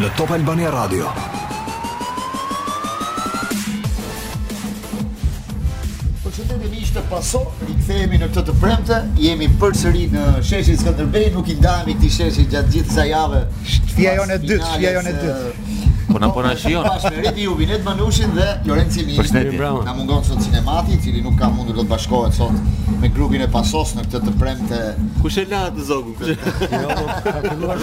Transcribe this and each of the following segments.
në Top Albania Radio. Përshëndetje miq te Paso, rikthehemi në këtë të premte, jemi përsëri në sheshin Skënderbej, nuk i ndahemi këtij sheshi gjatë gjithë kësaj jave. Shtëpia jonë e dytë, shtëpia jonë e dytë. Po na po na shijon. Redi ju vinet Manushin dhe Lorenci Mini. Përshëndetje. Na mungon sot sinemati, i cili nuk ka mundur të bashkohet sot me grupin e Pasos në këtë të premte. Kush e la atë zogun? Jo, po, ka filluar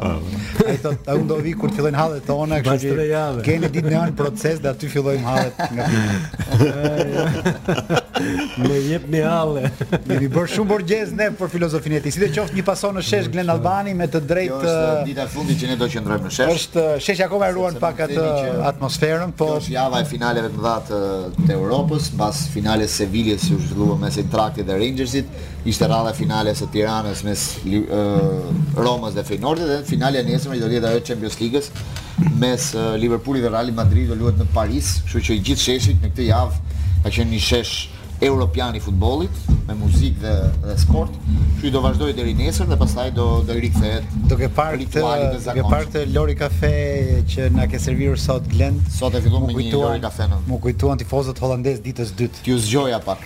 Ai thotë, unë do vi kur të fillojnë hallet tona, kështu që keni ditë në anë proces dhe aty fillojmë hallet nga filma. Më jep një halle. Ne vi bër shumë borgjez ne për filozofinë e tij. Sido qoftë një pason në shesh Glen Albani me të drejtë. Kjo është uh, dita e fundit që ne do qëndrojmë në shesh. Është uh, sheshi akoma e ruan pak atë atmosferën, po është java e finaleve të mëdha të Europës, mbas finales së Seviljes që u zhvillua mes Eintrachtit dhe Rangersit. Ishte rradha e finales së Tiranës mes Romës dhe Feyenoordit dhe finalja e nesërme do të jetë ajo e Champions Ligës mes Liverpoolit dhe Real Madrid do luhet në Paris, kështu që i gjithë sheshi në këtë javë ka qenë një shesh europian i futbollit me muzikë dhe dhe sport. Ky do vazhdojë deri nesër dhe pastaj do do i rikthehet. Do ke parë ritualit të zakonshëm. Do ke parë këtë Lori Kafe që na ke servirur sot Glen. Sot e filluam me një Lori Kafe. M'u kujtuan tifozët holandezë ditës së dytë. Ju zgjoja pak.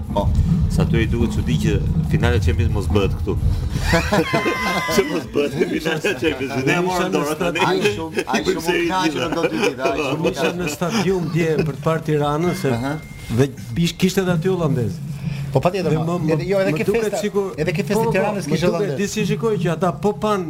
Po. Sa ty i duhet çudi që finalja e Champions mos bëhet këtu. Që mos bëhet finalja e Champions. Ne e morëm dorë atë. Ai shumë, ai shumë se i do të ditë. Ai shumë isha në stadium dje për të parë Tiranën se dhe kishte edhe aty holandezë. Po patjetër. Edhe jo edhe ke festa. Edhe ke festa po, po, Tiranës po, kishte holandezë. Disi shikoj që ata po pan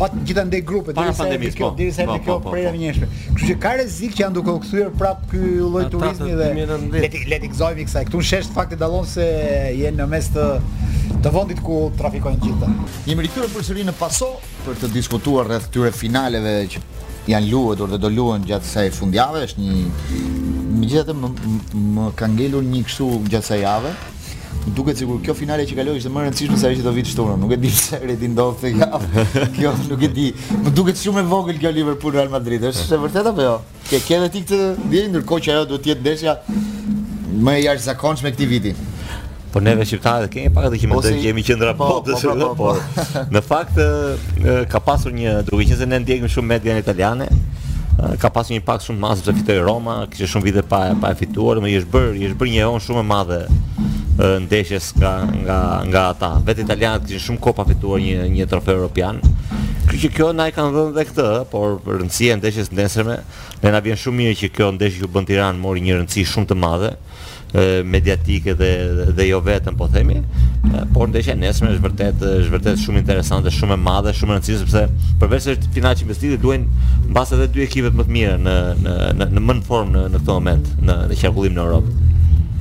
Pat gjithandej grupe deri sa erdhi kjo, deri sa erdhi kjo prera e njëshme. Kështu që ka rrezik që janë duke u kthyer prap ky lloj turizmi dhe le t'i le t'i gëzojmë kësaj. Ktu shesh fakti dallon se janë në mes të të vendit ku trafikojnë gjithë. Jemi rikthyer përsëri në Paso për të diskutuar rreth këtyre finaleve që janë luajtur dhe do luhen gjatë kësaj fundjave. Është një megjithatë më, më, më ka ngelur një kështu gjatë kësaj jave. Më duket sikur kjo finale që kaloi ishte më e rëndësishme se ajo që do vij të shtunën. Nuk e di pse Redi ndodh këtë javë. Kjo nuk e di. Më duket shumë e vogël kjo Liverpool Real Madrid. Është e vërtetë apo jo? Ke ke edhe ti këtë ndjenjë ndërkohë që ajo duhet të jetë ndeshja më e jashtëzakonshme këtij viti. Po neve shqiptarët kemi pak atë që mendojmë se jemi qendra po, po, po, po, po. Në fakt ka pasur një duke qenë se ne ndjekim shumë median italiane, ka pasur një pak shumë, ngaqë, pse fitoi Roma, Kishte shumë vite pa pa e fituar, më i është bër, i është bër një jehonë shumë e madhe ndeshjes nga nga nga ata. Vetë italianët kishin shumë kohë pa fituar një një trofe europian. Kjo që kjo na e kanë dhënë dhe këtë, por rëndësia e ndeshjes së nesërme, ne na vjen shumë mirë që kjo ndeshje që u bë në Tiranë mori një rëndësi shumë të madhe, mediatike dhe dhe jo vetëm po themi, por ndeshja e nesërme është vërtet është vërtet shumë interesante, shumë e madhe, shumë e rëndësishme sepse përveç se është finalja e Champions League luhen mbase edhe dy ekipet më të mira në në në në më në formë në në këtë moment në në qarkullim në Europë.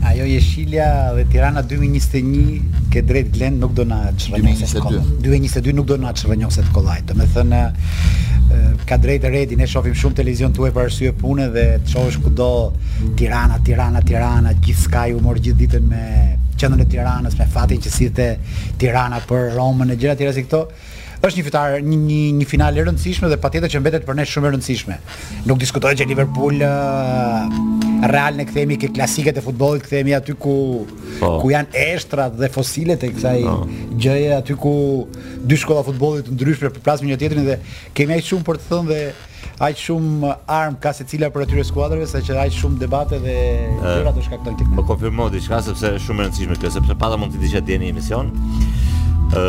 Ajo jeshilja dhe Tirana 2021 ke të drejtë Glen nuk do na çrrënjoset kollaj. 2022 nuk do na çrrënjoset kollaj. Domethënë ka të drejtë Redi, ne shohim shumë televizion të huaj për arsye pune dhe të shohësh kudo Tirana, Tirana, Tirana, gjithçka u mor gjithë ditën me qendrën e Tiranës, me fatin që sillte Tirana për Romën e gjëra të tjera si këto, është një fitar, një, një, një finale e rëndësishme dhe patjetër që mbetet për ne shumë e rëndësishme. Nuk diskutohet që Liverpool uh, Real ne kthehemi ke klasiket e futbollit, kthehemi aty ku, po. ku janë eshtrat dhe fosilet e kësaj po. gjëje, aty ku dy shkolla futbolli të ndryshme përplasen me njëra-tjetrën dhe kemi aq shumë për të thënë dhe Aq shumë armë ka secila prej atyre skuadrave sa që aq shumë debate dhe gjëra do shkaktojnë tek. Më konfirmo diçka sepse është shumë e rëndësishme kjo sepse pata mund të diçka dje në emision. Ë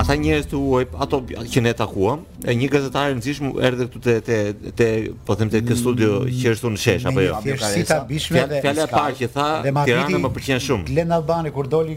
ata njerëz të huaj, ato që ne takuam, e një gazetar i rëndësishëm erdhi këtu te te te po them te këtë studio që është në shesh apo jo. Fjala e parë që tha, Tirana më pëlqen shumë. Glen Albani kur doli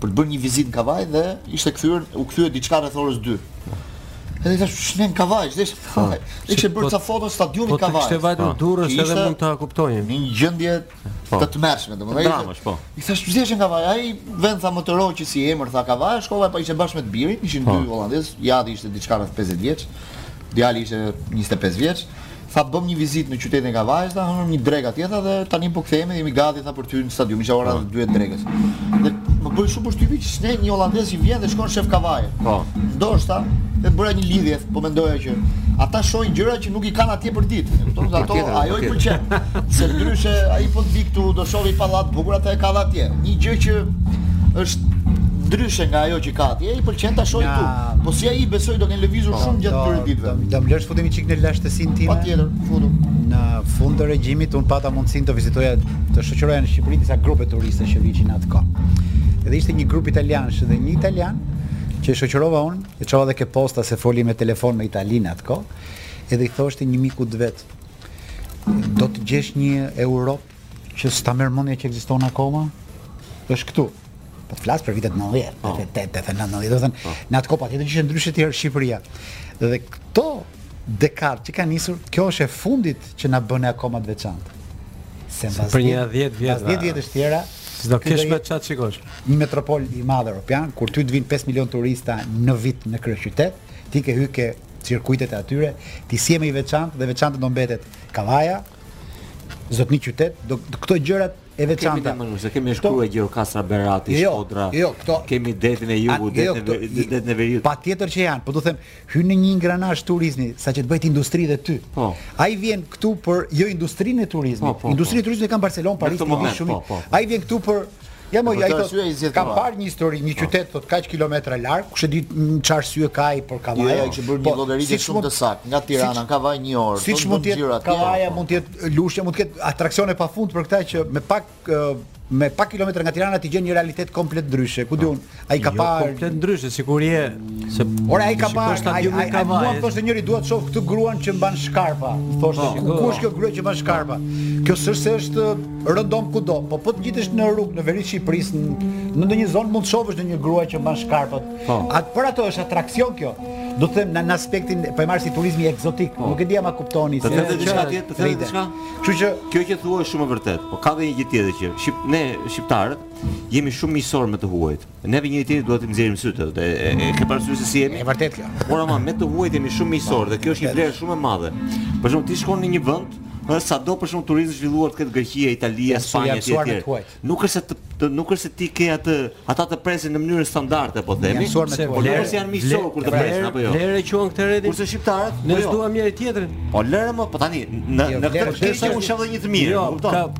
për të bërë një vizitë në Kavajë dhe ishte kthyer, u kthye diçka rreth orës 2. Edhe i thashë, ç'ne në Kavajë, dhe ishte po, Kavajë. Dhe ishte bërë po- ca foto stadiumit po Kavajë. Po të kishte vajtur Durrës që edhe mund ta kuptoja. Në një gjendje të tmerrshme, domethënë. Dramash, po. I thashë, "Pse je në Kavajë?" Ai vend tha më tërhoqi si emër tha Kavajë, shkova pashë ishte bashkë me të birin, ishin dy holandezë, i ati ishte diçka rreth 50 vjeç. Djali ishte 25 vjeç. Tha bëmë një vizitë në qytetin e Kavajës, tha hëngrëm një drekë atje tha dhe tani po kthehemi dhe jemi gati tha për të hyrë në stadium, ishte ora po. dy e drekës. Dhe më bëri shumë përshtypje ç'ne një holandez që vjen dhe shkon shef Kavajë. Po. Ndoshta e bëra një lidhje, po mendoja që ata shohin gjëra që nuk i kanë atje për ditë. Kupton se ato ajo i pëlqen. Se ndryshe ai po të vijë këtu do shohë pallat të bukur ata e kanë atje. Një gjë që është ndryshe nga ajo që Ka atje, i pëlqen ta shohë këtu. Po si ai besoj do kenë lëvizur po, shumë gjatë këtyre ditëve. Do do më lesh futem çik në lashtësinë time. Patjetër, futu. Në fund të regjimit un pata mundësinë të vizitoja të shoqëroja në Shqipëri disa grupe turiste që vinin atë kohë. Edhe ishte një grup italiansh dhe një italian që shoqërova un, e çova edhe ke posta se foli me telefon me Italinë atë kohë. Edhe i thoshte një miku të vet, do të gjesh një Europë Që s'ta merr mendja që ekziston akoma, është këtu. Po të flas për vitet 90, po. për 88, 89, 90, domethënë, po. në atë kohë patjetër që ishte ndryshe tjetër Shqipëria. Dhe këtë dekadë që kanë nisur, kjo është e fundit që na bën akoma të veçantë. Se mbas për një 10 vjet, mbas 10 vjetësh tjera, s'do kesh më ça të shikosh. Një metropol i madh europian, kur ty të vijnë 5 milion turista në vit në kryeqytet, ti ke hyrë ke cirkuitet e atyre, ti s'je më i veçantë dhe veçantë do mbetet Kavaja, Zotni qytet, do këto gjërat e veçanta. Kemi muze, kemi shkruar Gjirokastra, Berati, jo, Shkodra. Jo, këto kemi detin e jugut, jo, detin e jo, detin e veriut. Patjetër që janë, po do them, hyn në një ingranazh turizmi, saqë të bëhet industri dhe ty. Po. Ai vjen këtu për jo industrinë e turizmit. Po, po, po. Industrinë e turizmit e kanë Barcelonë, Paris, shumë. Po, po, po. Ai vjen këtu për Ja mo, ai thotë, ka parë një histori, një po. qytet thotë kaq kilometra larg, kush e di çfarë arsye ka ai për Kavajën. Ja, që bën një llogaritje po, shumë të saktë. Nga Tirana në Kavajë një orë, siç mund të jetë Kavaja, po. mund të jetë Lushnja, mund të ketë atraksione pafund për këtë që me pak me pak kilometra nga Tirana ti gjen një realitet komplet ndryshe. Ku diun, Ai ka jo, parë komplet ndryshe sikur je se Ora ai ka parë ai ai ka mua thoshte njëri dua të shoh këtë gruan që mban shkarpa. Thoshte po, ku kush kjo grua që mban shkarpa? Kjo s'është se është rëndom kudo, po po të ngjitesh në rrugë në veri të Shqipërisë në në ndonjë zonë mund të shohësh ndonjë grua që mban shkarpa. Po. Atë për ato është atraksion kjo. Do të them në, në aspektin po e marr si turizmi ekzotik, po. nuk e di ama kuptoni se. Të them diçka tjetër, të them diçka. Kështu që kjo që thua është shumë e vërtetë, po ka dhe një gjë tjetër që shqip ne shqiptarët Jemi shumë miqësor me të huajt. Neve njëri-tjetrit duhet të nxjerrim sytë dhe e, e ke parasysh se si jemi? E vërtet kjo. Por ama me të huajt jemi shumë miqësor dhe kjo është një vlerë shumë e madhe. Për shembull, ti shkon në një vend, ë sado për shembull turizëm zhvilluar të ketë Greqia, Italia, Janë Spanja etj. mësuar me të huajt. Nuk është se të, të nuk është se ti ke atë, ata të presin në mënyrën standarde, po themi. Janë mësuar me Se të Por huajt. nuk është se janë miqësor kur të vlerë- presin apo jo. Vlerë e quan këtë, Redi. Kurse shqiptarët, Ne po jo. s'duam njëri-tjetrin. Po lërmë, po tani në Jo, në vlerë këtë është keq që unë shoh dhe një të mirë, Jo, po kupton? ka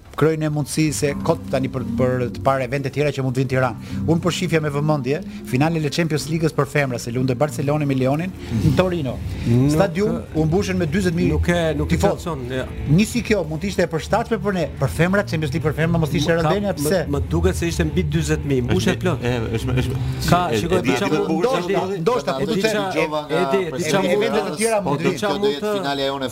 krijon një mundësi se kot tani për për të parë evente të tjera që mund të vijnë në Tiranë. Unë po shifja me vëmendje finalen e Champions League-s për femra se luante Barcelona me Lionin në Torino. Nuk, Stadiumi u mbush me 40000. Nuk e nuk i thoson. Ja. Një si kjo mund të ishte e përshtatshme për ne, për femra Champions League për femra mos ishte rëndënia pse? Më, më duket se ishte mbi 40000, mbushur plot. Është është ka shikoj diçka ndoshta ndoshta po të thënë Edi, diçka mund të tjera mund të jetë finalja jonë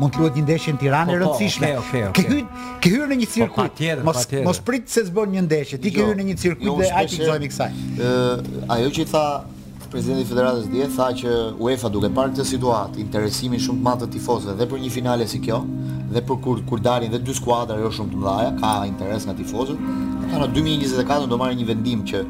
Mund të luhet një ndeshje në Tiranë po, e po, rëndësishme. Po, okay, okay, okay. Ke hyrë në një po, cirkuit. Po, tjetër, mos tjetër. mos prit se s'bën një ndeshje. Ti ke jo, hyrë në një cirkuit jo, dhe hajt t'i gëzojmë kësaj. Ë, ajo që tha presidenti i Federatës dje, tha që UEFA duke parë këtë situatë, interesimin shumë të madh të tifozëve dhe për një finale si kjo, dhe për kur kur dalin dhe dy skuadra jo shumë të mëdha, ka interes nga tifozët. Ata në 2024 do marrin një vendim që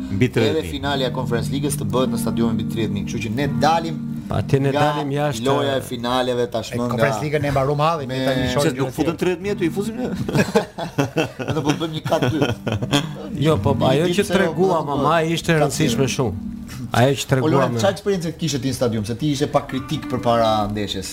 edhe finalja e Conference Ligës të bëhet në stadium mbi 30000, kështu që ne dalim Atë ne dalim jashtë loje finaleve tashmë nga Conference Liga ne mbarum hall, ne tani shohim. Se do të futën 30 mijë aty, i fusim ne. Edhe po bëjmë një kat dy. Jo, po ajo që treguam ama ishte e rëndësishme shumë. Ajo që tregua. Po çfarë eksperience kishe ti në stadium? Se ti ishe pak kritik përpara ndeshjes.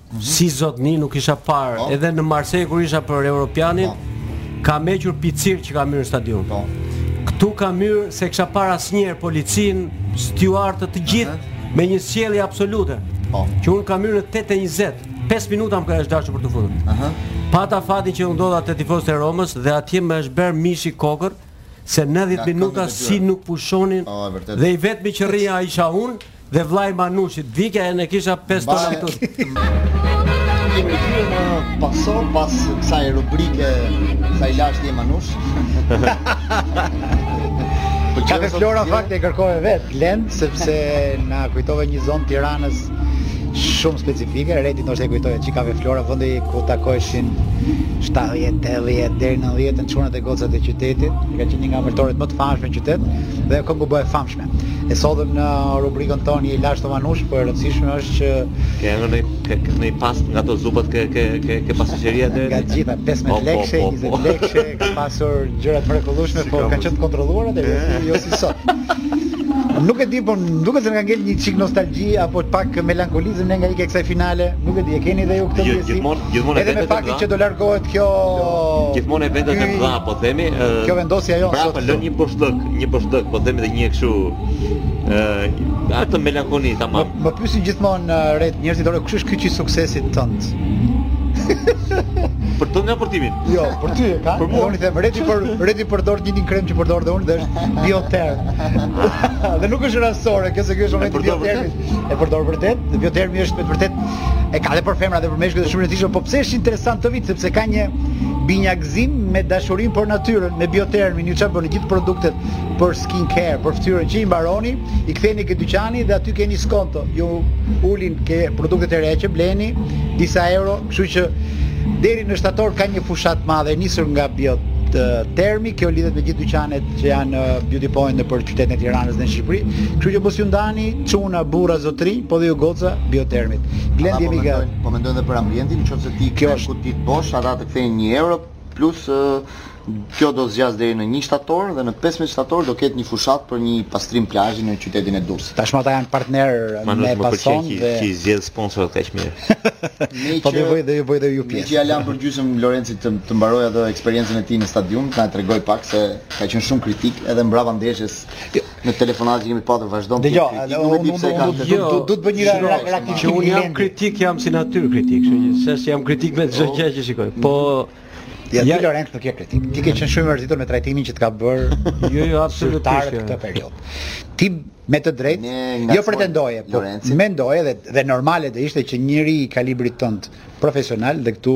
Mhm. si zotni nuk kisha parë po. edhe në Marseille kur isha për Europianin po. kam hequr picirr që kam hyrë në stadium po. këtu kam hyrë s'e kisha parë asnjëherë policinë stjuardët të gjithë me një sjellje absolute po. që unë kam hyrë në 8.20 5 minuta më është dashtë për t'u futur pata fatin që u ndodha te tifozët e Romës dhe atje më është bërë mishi kokërr se 90 minuta se nuk pushonin dhe i vetmi që rrija isha unë Dhe vllai Manushit, dike e ne kisha 5 ton aftun. Pason pas kësaj rubrike, së i lashti Manush. Po ka te Flora fakt e kërkove vetë, Glend, sepse na kujtove një zonë të Tiranës shumë specifike, Redi ndoshta e kujton ç'ka qenë Flora vendi ku takoheshin 70, 80 deri në 90-ën çunat e gocat e qytetit, ka qenë një nga ëmbëltoret më të famshme në qytet dhe ajo këngë bëhet e famsh E sotme në rubrikën tonë i lashti Manush, por po e rëndësishme është që... Ke ngrënë një, ke, ke ngrënë një pastë nga ato zupat ke, ke, ke, ke pastiçeria dhe... Nga gjitha, 15 po, lekshe, 20 po, po, lekshe, ka pasur gjëra të mrekullushme, se po kanë qënë të kontrolluara ato, jo si, jo si sot. Nuk e di, po duket se na ka ngel një çik nostalgji, apo pak melankolizm ne nga ikja e kësaj finale, nuk e di, e keni dhe ju këtë jo, ndjesi. Gjithmonë, edhe me faktin që do largohet kjo... Gjithmonë eventet e mëdha, po themi... Kjo vendosja jonë, sot. Boshllëk, një boshllëk, po themi dhe një kështu ë atë melankoli tamam. Më, më pyesin gjithmonë mua rreth njerëzit, "Ore, kush është kyçi i suksesit tënd?" për të nga portimin. Jo, për ty e ka. Për mua. Unë them, Redi për Redi përdor një krem që përdor dhe unë dhe është Biotherm. dhe nuk është rastësore, kjo se kjo është momenti Biotherm. E përdor vërtet, dhe Biothermi është me të vërtet e ka edhe për femra dhe për meshkuj është shumë e rëndësishme, po pse është interesant këtë vit sepse ka një binjak Zim me dashurinë për natyrën, me Biothermin, ju çfarë bëni? Gjithë produktet për skin care, për fytyrën që i mbaroni, i ktheni ke dyqani dhe aty keni skonto. ju ulin ke produktet e reja që bleni, disa euro, kështu që deri në shtator ka një fushatë të madhe nisur nga Biothermi, thermi, kjo lidhet me gjithë dyqanet që janë në uh, Beauty Point nëpër qytetin e Tiranës dhe në Shqipëri. Kështu që mos ju ndani çuna burra zotëri, po dhe ju goca Biothermit. Glendi po Miguel. Po mendojnë edhe për ambientin, nëse ti i çon kutitë bosh, ata kthejnë një euro plus kjo do zgjasë deri në një shtator dhe në 15 shtator do ketë një fushatë për një pastrim plazhi në qytetin e Durrësit. Tashmë ata janë partnerë me Pason dhe që i zgjedh sponsorët kaq mirë. Po do bëj dhe ju bëj dhe ju pjesë. Meqë ja lamë për gjysëm Lorencit të, të mbarojë atë eksperiencën e tij në stadium, ta tregojë pak se ka qenë shumë kritik edhe mbrapa ndeshjes. Jo, Në telefonat që kemi patur vazhdon të kritikosh. Dëgjo, edhe unë nuk e kam. Do të bëj një rakit që unë jam kritik, jam si natyrë kritik, kështu që s'është jam kritik me çdo gjë që shikoj. Po Ja, ja. Lorenz nuk je kritik. Ti ke qenë shumë i mërzitur me trajtimin që të ka bër. Jo, jo, absolutisht. Jo. Këtë periudhë. Ti me të drejtë, jo pretendoje, po mendoje dhe dhe normale do ishte që njëri i kalibrit tënd profesional dhe këtu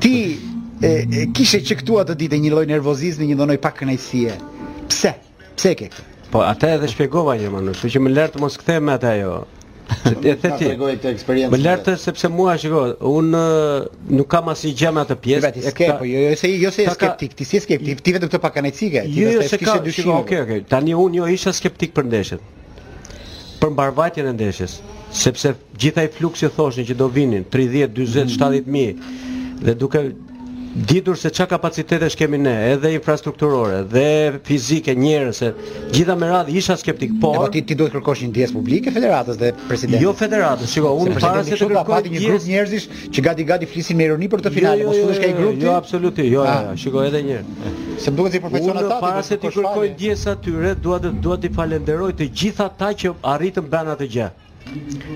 Ti e, e kishe që këtu atë ditë një lloj nervozizmi, një lloj pakënaqësie. Pse? Pse ke këtë? Po atë edhe shpjegova një më, kështu që më lër të mos kthehem atë ajo. Që ti e the ti. Më lër të, sepse mua shiko, un nuk kam asnjë gjë me atë pjesë. Ti ke, po jo, jo se jo se skeptik, ti si skeptik, ti vetëm këtë pakënaqësi ke, ti jo, jo, se kishe dyshim. Okej, okej. Tani un jo isha skeptik për ndeshjen. për mbarëvajtjen e ndeshjes, sepse gjithë ai fluks që thoshin që do vinin 30, 40, 70 mijë dhe duke ditur se ça kapacitetesh kemi ne, edhe infrastrukturore, dhe fizike, njerëse, të gjitha me radhë isha skeptik, po, por ti ti duhet kërkosh një ndjesë publike federatës dhe presidentit. Jo federatës, shiko, unë para se të kërkoj një grup njerëzish Që gati gati flisin me ironi për këtë jo, finale, jo, mos jo, futesh te ai grupi. Jo, absolutisht, jo, ah. jo, shiko edhe një herë. Se duhet të përfaqëson ata. Unë para se t'i kërkoj ndjes atyre, dua të dua t'i falenderoj të gjithë ata që arritën bën atë gjë.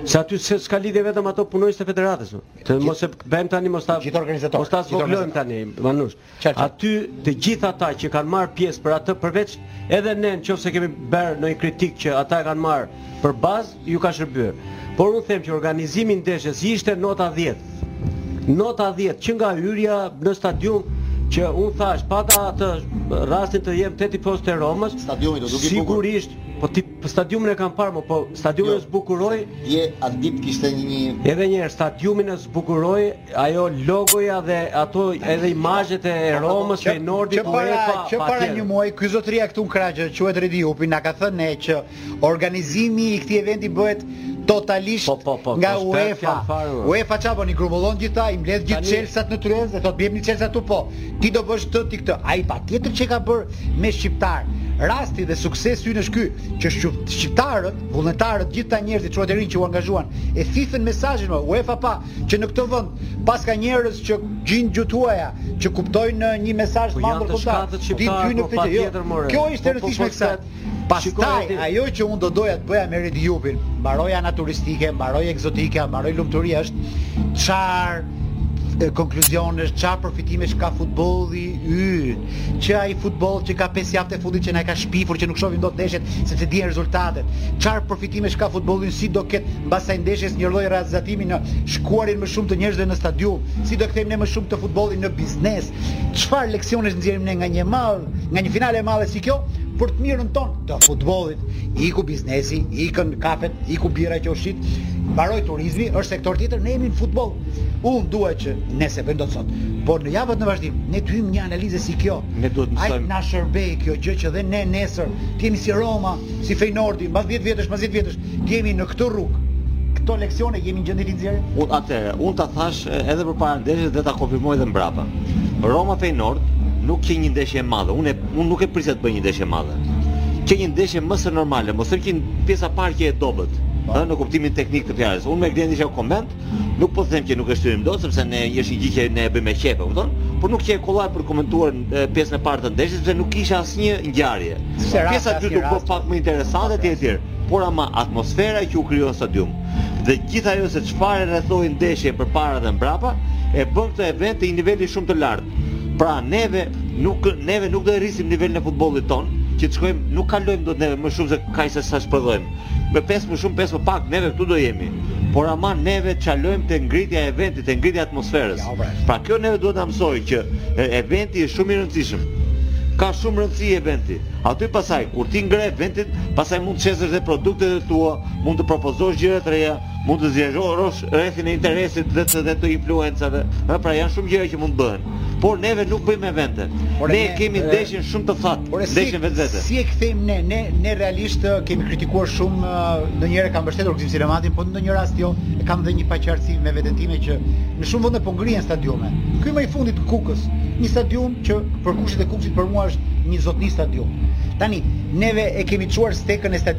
Se aty se s'ka lidhje vetëm ato punonjës të federatës. Të mos e bëjmë tani mos ta gjithë organizatorët. Mos ta zvoglojmë tani, Manush. Aty të gjithë ata që kanë marrë pjesë për atë përveç edhe ne në qoftë se kemi bërë ndonjë kritikë që ata e kanë marrë për bazë, ju ka shërbyer. Por unë them që organizimi i ndeshjes ishte nota dhjetë. Nota dhjetë që nga hyrja në stadium që unë thashë pata atë rastin të jem te tifozët e Romës. Stadiumi u duk i bukur. Sigurisht, po ti stadiumin e kam parë, po stadiumin jo. e zbukuroi. Dje Albit kishte një Edhe një herë stadiumin e zbukuroi Ajo logoja dhe ato edhe imazhet e Romës, Feyenoordit, UEFA, patjetër. Që para një muaji ky zotëria këtu në krah që quhet Redi Jupi na ka thënë ne që organizimi i këtij eventi bëhet totalisht nga UEFA. UEFA çfarë bën? I grumbullon gjithë këta, i mbledh gjithë çelësat në tryezë dhe thotë m'jepni çelësat këtu po. Ti do bësh këtë, ti këtë. Ai patjetër që e ka bërë me shqiptarë. Rasti dhe suksesi ynë është ky, që shqiptarët, vullnetarët, gjithë këta njerëzit, çunat e rinj që u angazhuan, e thithën mesazhin e UEFA pa Që në këtë vend paska njerëz që dinë gjuhë të huaja, që kuptojn nji mesazh të madh ndërkombëtar, din të hyjn në këtë gjë. Jo, kjo ishte e rëndësishme kësaj. Pastaj, ajo që un do doja të bëja me Redi Jupin, mbaroi ana turistike, mbaroi ekzotike, mbaroi lumturia, është çar konkluzionesh, çar përfitimesh ka futbolli ynë. Që ai futboll që ka 5 javët e fundit që na e ka shpifur, që nuk shohim dot ndeshjet sepse dihen rezultatet. Çar përfitimesh ka futbolli ynë, si do ket Mbas kësaj ndeshjes një lloj realizimi në shkuarjen më shumë të njerëzve në stadium, si do e kthejmë ne më shumë futbollin në biznes, çfarë leksionesh nxjerrim ne nga një e madhe, nga një finale e madhe si kjo, për të mirën tonë të futbollit, iku biznesi, ikën kafetë, iku birra që u shit, mbaroi turizmi, është sektor tjetër, ne jemi në futboll. Unë dua që ne s'e bëjmë dot sot, por në javët në vazhdim, ne të hyjmë në një analizë si kjo. Ne duhet të mësojmë. A na shërben kjo gjë që dhe ne nesër të jemi si Roma, si Fejnordi, mbas 10 vjetësh, mbas 10 vjetësh Jemi në këtë rrugë këto leksione jemi në gjendje t'i nxjerrim? Unë atëherë, unë ta thashë edhe përpara ndeshjes dhe ta konfirmoj edhe mbrapa. Roma Feyenoord nuk qe një ndeshje e madhe. Unë unë nuk e prisja të bëhej një ndeshje e madhe. Qe një ndeshje më se normale, mos them që pjesa e parë qe e dobët, ëh, në kuptimin teknik të fjalës. Unë me Glendin isha në koment, Nuk po them që nuk e shtymë dot sepse ne është një gjë që ne e bëjmë me qejf, e kupton? Por nuk qe e kollaj për të komentuar pjesën e parë të ndeshjes sepse nuk kishte asnjë ngjarje. Pjesa e dytë u bë pak më interesante etj etj. Por ama atmosfera që u krijoi në stadium dhe gjithë ajo se çfarë rrethoi ndeshjen përpara dhe mbrapa e bën këtë event të një niveli shumë të lartë. Pra neve nuk neve nuk do e rrisim nivelin e futbollit tonë, që të shkojmë nuk kalojmë dot neve më shumë se kaq sa sa zhvillojmë. Me pesë më shumë pesë më pak neve këtu do jemi. Por ama neve çalojmë te ngritja e eventit, te ngritja e atmosferës. Pra kjo neve duhet të na mësojë që eventi është shumë i rëndësishëm. Ka shumë rëndësi eventi. Aty pastaj kur ti ngre eventin, pastaj mund të shesësh dhe produktet e tua, mund të propozosh gjëra të reja, mund të zgjerosh rrethin e interesit dhe të dhe të influencave. Ëh, pra janë shumë gjëra që mund të bëhen. Por neve nuk bëjmë evente. Por ne, ne kemi ndeshjen shumë të thatë, por ndeshjen në vetvete. Si e kthejmë ne, ne ne realisht kemi kritikuar shumë ndonjëherë kam mbështetur Gëzim Sinematin, por në ndonjë rast jo, e kam dhe një paqartësi me veten time që në shumë vende po ngrihen stadiume. Ky më i fundit Kukës, një stadium që për kushtet e Kukësit për mua është një zotni stadium. Tani, neve e kemi çuar stekën e stadiumeve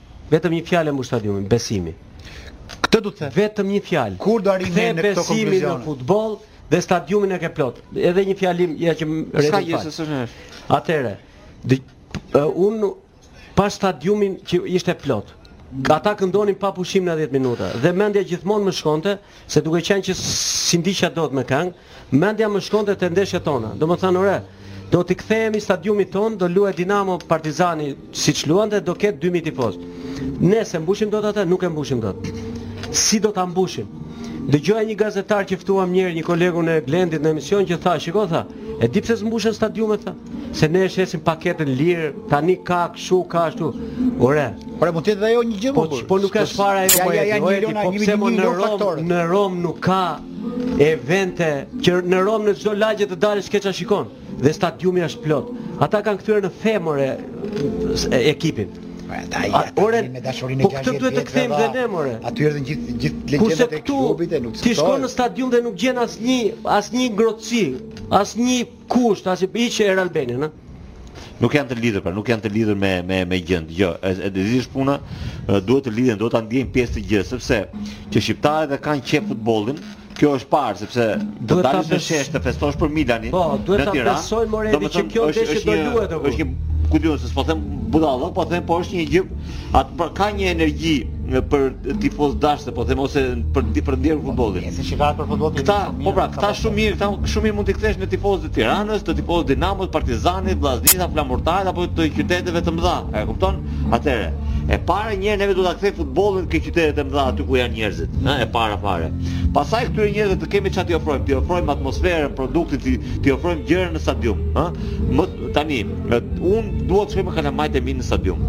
Vetëm një fjalë e mbush stadiumin, besimi. Këtë dua të them. Vetëm një fjalë. Kur do arrijmë në këto konkluzione? Besimi në futboll dhe stadiumin e ke plot. Edhe një fjalim ja që rretë gjë se s'është. Atëre. Unë pashë stadiumin që ishte plot. Ata këndonin pa pushim 90 minuta dhe mendja gjithmonë më shkonte se duke qenë që s'i ndiqja dot me këngë, Mendja më shkonte te ndeshjet tona. Domethënë, ore, do t'i kthehemi stadiumit tonë, do luajë Dinamo Partizani siç luan dhe do ketë 2000 tifozë. Ne s'e mbushim dot atë, nuk e mbushim dot. Si do ta mbushim? Dëgjova një gazetar që ftuam një herë një kolegun e Glendit në emision që tha, shiko tha, e di pse s'mbushen stadiumet tha, se ne e shesim paketën lirë, tani ka kështu, ka ashtu. Ore, Ore mund të jetë dhe ajo një gjë mor burrë. po nuk ka fare ajo. Ja, ja, ja, një milion, një milion faktorë. Në Romë nuk ka evente që në Romë në çdo lagje të dalësh keça shikon dhe stadiumi është plot. Ata kanë kthyer në femërore ekipin. Ore, me dashurinë po këtë duhet të kthejmë dhe ne more. Aty erdhën gjithë gjithë legjendat e klubit e nuk. Ti shkon në stadium dhe nuk gjen asnjë asnjë ngrohtësi, asnjë Ku është tash i që Air Albania, a? Nuk janë të lidhur, pra nuk janë të lidhur me me me gjën. Jo, e di si është puna duhet të lidhen, duhet ta ndjejnë pjesë të gjësë, sepse që shqiptarët e kanë qejf futbollin, kjo është parë sepse do të dalësh në shesh të festosh për Milanin. Po, duhet ta besojmë more edhe që kjo është që do luhet apo. Është një ku di unë se s'po them budallallëk, po them po është një gjë Atë pra ka një energji për tifoz dashje, po them ose për për ndjerë futbollin. Nëse shikohet për futbollin. Këta, po pra, këta shumë mirë, këta shumë mirë mund t'i kthesh në tifozë të Tiranës, në tifozë Dinamos, Partizanit, Vllaznisë, Flamurtarit apo të qyteteve të mëdha. E kupton? Atëre, e para njëherë neve do ta kthejmë futbollin ke qytetet e mëdha aty ku janë njerëzit, ëh, e para fare. Pastaj këtyre njerëzve të kemi ça t'i ofrojmë, t'i ofrojmë atmosferën, produktin, t'i t'i ofrojmë gjëra në stadium, ëh. Më tani, Unë dua të shkoj me kalamajt e mi në stadium.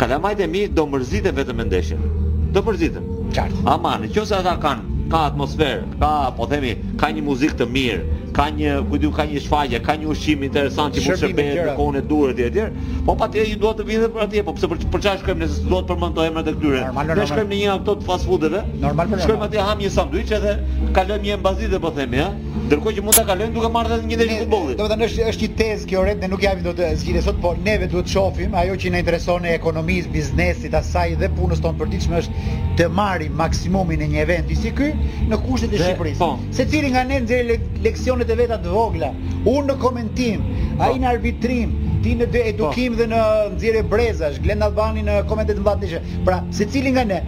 Kalamajt e mi do mërziten vetëm me ndeshjen. Do mërziten. Qartë. Ama, në qoftë se ata kanë ka atmosferë, ka, po themi, ka një muzikë të mirë, ka një, ku di unë, ka një shfaqje, ka një ushqim interesant që mund të shërbehet në kohën e duhur etj etj. Po patjetër ju duhet të vini për atje, po pse për për çfarë shkojmë ne se s'dua t'i përmend dot emrat e këtyre? Ne shkojmë në një nga ato të fast foodeve. Normal për shkojmë atje ham një sanduiç edhe kalojmë një mbasdite po themi, ha? Ndërkohë që mund ta kalojmë duke marrë edhe një ndeshje futbolli. Domethënë është është një tezë kjo rreth, ne nuk japim dot zgjidhje sot, por neve duhet të shohim ajo që na intereson ne ekonomisë, biznesit, asaj dhe punës tonë të përditshme është të marrim maksimumin e një eventi si ky në kushtet e Shqipërisë. Po. Secili nga ne nxjerr leksionet e veta të vogla. Unë në komentim, ai po. në arbitrim, ti në po. edukim dhe në nxjerrje brezash, Glendi, Albani në komente të mëdha ndeshjesh. Pra, secili nga ne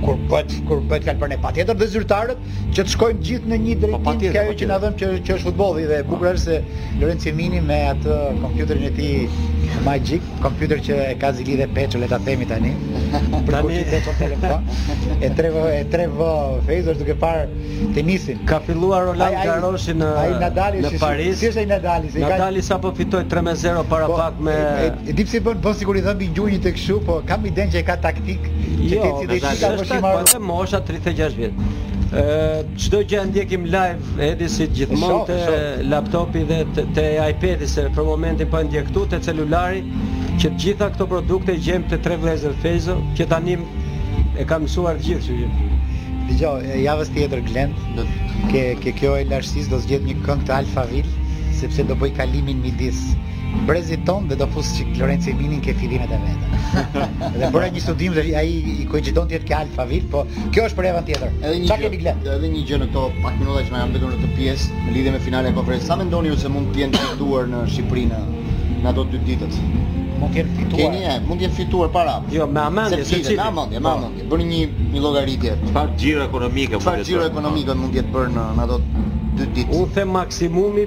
kur bëhet kur bëhet fjalë për ne patjetër dhe zyrtarët Që të shkojmë gjithë në një drejtim, po, patjetër, kjo ajo që na dhemb që, që është futbolli dhe e bukur është se Lorenc Shimini me atë kompjuterin e tij magjik, kompjuter që e ka zili dhe Peço le ta themi tani. Për tani e çon telefon. E tre vë e tre vëllezër Fejzo është duke parë tenisin. Ka filluar Roland Garros në ai Nadali në Paris. Si është ai Nadali? Se Nadali ka... sapo fitoi 3-0 para po, pak me e, e, e, e di pse bën bën sikur i dhembin gjunjët e kështu, po kam idenë që e ka taktik. Jo, Është akoma te mosha 36 vjeç. Çdo gjë e ndjekim live edhe si gjithmonë te laptopi dhe te iPad-i se për momentin po e ndjek këtu te celulari që të gjitha këto produkte i gjejmë te tre vëllezër Fejzo që tani e kanë mësuar të gjithë që Dëgjoj, javës tjetër Glend, do ke ke kjo e lashësisë do zgjedh një këngë të Alphaville sepse do bëj kalimin midis brezit ton dhe do fus çik Lorenzo Amin-in ke fillimet e veta. dhe bëra një studim dhe ai i koincidon ti ke Alfa Vil, po kjo është për evën tjetër. Edhe një çakë bigle. Edhe një gjë në këto pak minuta që na janë mbetur në këtë pjesë në lidhje me finalen e konferencës. Sa mendoni ju se mund të jenë fituar në Shqipëri në në ato dy ditët? Mund të jenë fituar. Keni e, mund të jenë fituar para. Jo, me hamendje, se çfarë? Me hamendje, me po. hamendje. Bëni një një llogaritje. Çfarë xhiro ekonomike mund të jetë? Çfarë xhiro ekonomike mund të jetë bërë në ato dy ditë? Unë them maksimumi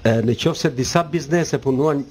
Në qofë se disa biznese punuan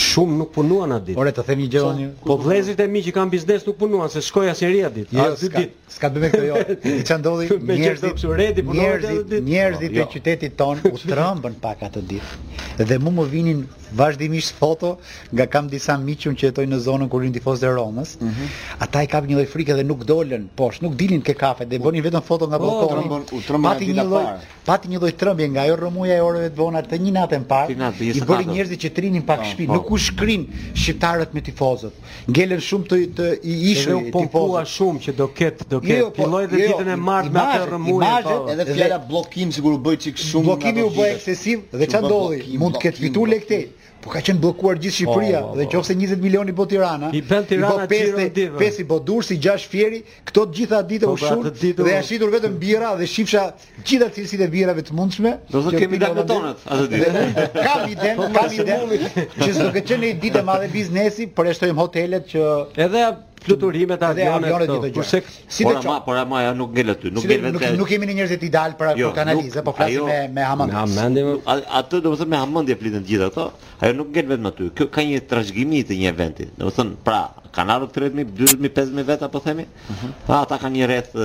Shumë nuk punuan atë ditë. Ore të them një gjë unë. Po vëllezërit e mi që kanë biznes nuk punuan, se s'shkoi asnjëri atë ditë. Jo, dy ditë. S'ka bërë këtë jo. Ç'a ndodhi? Njerëzit që redi punuan atë ditë. Njerëzit e jo. qytetit ton u trëmbën pak atë ditë. Dhe mu më vinin vazhdimisht foto nga kam disa miq unë që jetojnë në zonën ku rrinin tifozët e Romës. Mhm. Ata i kapi një lloj frike dhe nuk dolën poshtë, nuk dilin ke kafe dhe bënin vetëm foto nga po, ballkoni. Pati një lloj Pati një lloj trëmbje nga ajo rrëmuja e orëve të vona të një nate më parë, i bëri njerëzit që të rrinin pak shtëpi. Nuk u shkrinë shqiptarët me tifozët. Ngelën shumë të të i ishujt. Edhe u pompua shumë që do ketë, do ketë. Filloi dhe ditën e martë me atë rrëmujë. Edhe fjala bllokim sikur u bë çik shumë. Bllokimi u bë ekscesiv dhe ç'a ndodhi? Mund të ketë fituar lekë Po ka qenë bllokuar gjithë Shqipëria dhe nëse 20 milionë i bë Tirana, i bën Tirana 5 i bë Durrësi, 6 Fieri, Këto të gjitha ditë u shul dhe janë shitur vetëm birra dhe shifje gjitha cilësitë e birrave të mundshme. Do të kemi dalë tonët atë ditë. Kam idenë, po, kam idenë. Që do të ketë qenë ditë e madhe biznesi, por e shtojmë hotelet që edhe fluturimet e avionit të gjitha gjë. Sido që të jetë, por ama ajo nuk ngel aty, nuk ngel vetëm. Nuk jemi ne njerëzit ideal për jo, për analizë, po flasim me me hamendje. Hamendje. Atë do thoja me hamendje fliten të gjitha ato. Ajo nuk ngel vetëm aty. Kjo ka një trashëgimi të një eventi. Domethënë, pra, kanë ardhur 30.000, 40.000, 50.000 veta po themi. Ëh. Mhm. Uh ata kanë një rreth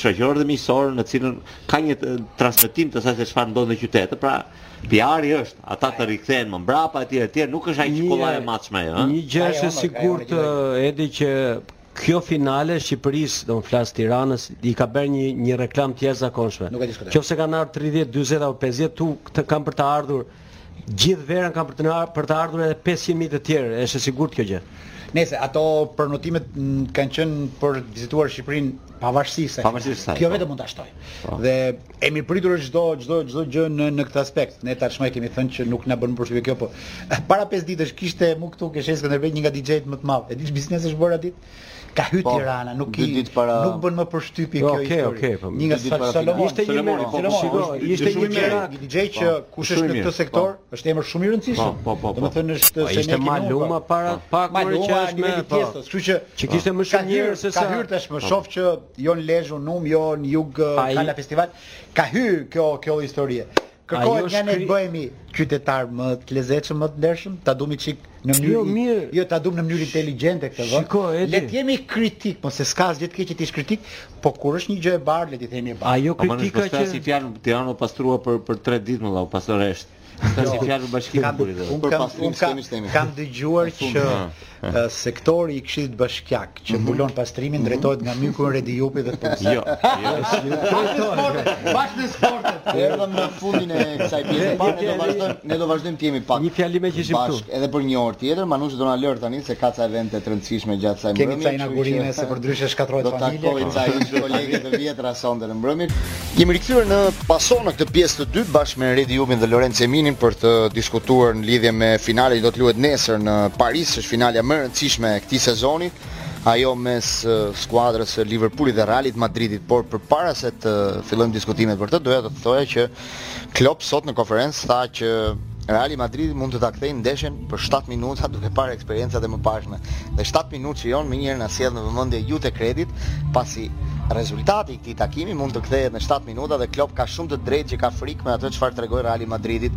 shoqëror dhe miqësor në të cilin ka një transmetim të asaj se çfarë ndodh në qytet. Pra, PR-i është, ata të rikthehen më mbrapa etj etj, nuk është aq kollaj e matshme ajo, ëh. Një gjë është e sigurt edhe që kjo finale Shqipërisë, nuk po flas Tiranës, i ka bërë një një reklamë të jashtëzakonshme. Nëse kanë ardhur 30, 40 apo 50 të kanë për të ardhur Gjithë verën kanë për të ardhur edhe 500 mijë të tjerë, është e sigurt kjo gjë. Nëse ato prenotimet kanë qenë për të vizituar Shqipërinë pavarësisht se pavarësisht se kjo vetëm mund ta shtojë. Po. Dhe e mirëpritur është çdo çdo çdo gjë në në këtë aspekt. Ne tashmë kemi thënë që nuk na bën përshtypje kjo, po para 5 ditësh kishte mu këtu ke Sheshi Skënderbej një nga DJ-t më të madh. E di ç'biznes është bërë aty? Ka hy po, Tirana, nuk i para... nuk bën më përshtypje jo, kjo okay, histori. Okej, okay, po. Një nga Solomun, ishte një mërë, po, po, po, ishte një emër, një DJ që kush është në këtë sektor, është emër shumë i rëndësishëm. Po, po, po. Domethënë është se ne ishte Maluma para pak muajsh që është me pjesë, kështu që që kishte më shumë njerëz se sa. Ka hyr tashmë, shoh që jo në Lezhë, Unum, jo në Jug, Kala Festival, ka hyr kjo kjo histori. Kërkohet nga ne të bëhemi qytetarë më të lezetshëm, më të ndershëm, ta dumi çik në mënyrë jo, mirë, jo ta dum në mënyrë inteligjente këtë vend. Shiko, le të jemi kritikë, po se s'ka asgjë të keqe që t'i kritikë, po kur është një gjë e bardhë le t'i themi e bardhë. Ajo po, kritika qe si fjalë Tirana u pastrua për për 3 ditë më vau, pastorësh. Ka si jo. fjalë për bashkinë e Burit. Unë kam unë kam kam dëgjuar që Sektori i Këshillit Bashkiak që mhm. mbulon pastrimin mhm. drejtohet nga miku Redi Jupi dhe Pulsi. Jo. Bashkë me sportet. Erdhëm në fundin e kësaj pjese. Ne do vazhdojmë, ne do vazhdojmë të jemi pak. Një fjalë meqë ishim këtu. Bashkë edhe për një orë tjetër, Manushi do na lërë tani se ka ca evente të rëndësishme gjatë kësaj mbrëmje. Kemi ca inaugurime se përndryshe shkatërrohet familja. Do të takojmë ca kolegë të vjetra sonte në mbrëmje. Jemi rikthyer në Paso në këtë pjesë të dytë bashkë me Redi Jupin dhe Lorenc Jeminin për të diskutuar në lidhje me finalen që do të luhet nesër në Paris, është finalja më e rëndësishme e këtij sezoni, ajo mes skuadrës së Liverpoolit dhe Realit të Madridit, por përpara se të fillojmë diskutimet për këtë, doja të thoja që Klopp sot në konferencë tha që Real Madrid mund të ta kthejë ndeshjen për 7 minuta duke parë eksperiencat e mëparshme. Dhe 7-minutëshi jonë menjëherë na sjell në vëmendje Iute Credit, pasi rezultati Këtij takimi mund të kthehet në shtatë minuta dhe Klopp ka shumë të drejtë që ka frikë me atë çfarë tregoi Reali i Madridit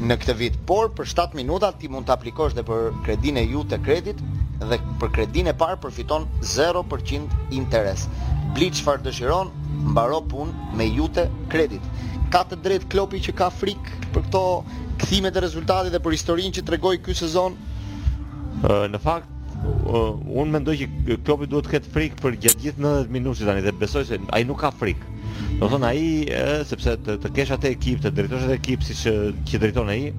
në këtë vit. Por për shtatë minuta ti mund të aplikosh dhe për kredinë e Iute Credit dhe për kredinë e parë përfiton zero për qind interes. Bli çfarë dëshiron, mbaro punë me Iute Credit. Ka të drejtë Kloppi që ka frikë për këto kthime të rezultatit dhe për historinë që tregoi ky sezon? Në fakt, Uh, unë mendoj që Klopi duhet të ketë frikë përgjatë gjithë 90 minutit tani dhe besoj se ai nuk ka frikë. Domethënë ai sepse të, të kesh atë ekip, të drejtosh atë ekip siç e drejton ai,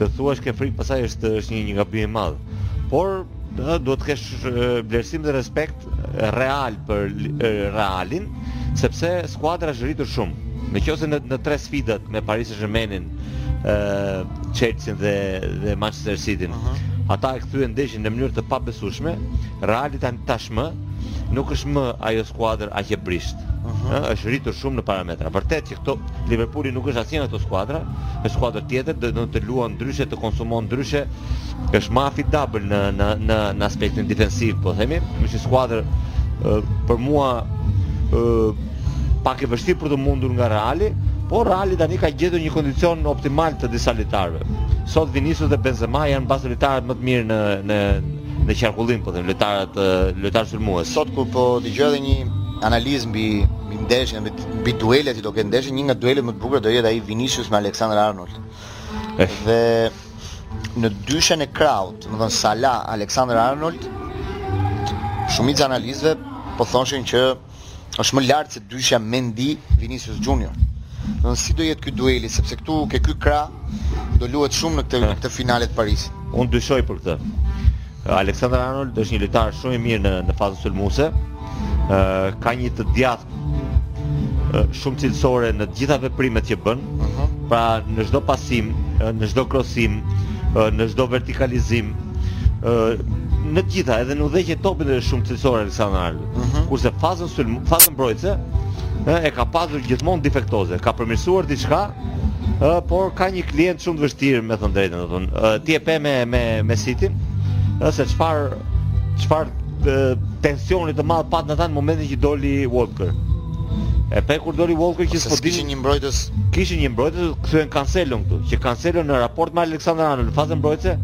të thuash ke frikë pastaj është është një një gabim i madh. Por duhet të kesh vlerësim dhe respekt real për Realin, sepse skuadra është rritur shumë. Në qoftë se në, në tre sfidat me Paris Saint-Germainin Chelsean dhe dhe Manchester Cityn. Uh -huh. Ata e kthyen ndeshjen në mënyrë të pabesueshme. Reali tani tashmë nuk është më ajo skuadër aq e brishtë. Uh -huh. Është rritur shumë në parametra. Vërtet që këto Liverpooli nuk është asnjë nga këto skuadra, është skuadër tjetër, domethënë luan ndryshe, të konsumon ndryshe. Është më e afidabël në në në në aspektin defensiv, po themi, është një skuadër për mua ë pak e vështirë për të mundur nga Reali, por Reali tani ka gjetur një kondicion optimal të disa lojtarëve. Sot Vinicius dhe Benzema janë mbase lojtarët më të mirë në në në qarkullim, po themi, lojtarët lojtarë sulmues. Sot kur po dëgjoja edhe një analizë mbi mbi ndeshjen, mbi duelet që do ketë ndeshja, një nga duelet më të bukura do jetë ai Vinicius me Alexander Arnold. Eh. Dhe në dyshen e krahut, domethënë Salah, Aleksandr Arnold, shumica e analizave po thoshin që është më lartë se dyshja Mendy, Vinicius Junior. Po si do jetë ky dueli, sepse këtu te ky krah, do luhet shumë në këtë, në këtë finale te Parisi. Unë dyshoj për këtë. Alexander Arnold është një lojtar shumë i mirë në në fazën sulmuese. ë ka një të djathtë shumë cilësore në të gjitha veprimet që bën. Uh -huh. Pra në çdo pasim, në çdo krosim, në çdo vertikalizim, ë në të gjitha, edhe në udhëheqje të topit është shumë cilësor Alexander Arnold. Uh -huh. Kurse fazën sulm, fazën mbrojtëse, e ka pasur gjithmonë defektoze, ka përmirësuar diçka, Ë, por ka një klient shumë të vështirë, me thënë drejtën, domethënë. Ti e pe me me me City? Ë se çfarë çfarë tensioni të madh patën ata në momentin që doli Walker. E pe kur doli Walker që s'po gjenin një mbrojtës, kishin një mbrojtës, kthyen Cancelo këtu, që Cancelo në raport me Alexander Arnold në fazën mbrojtëse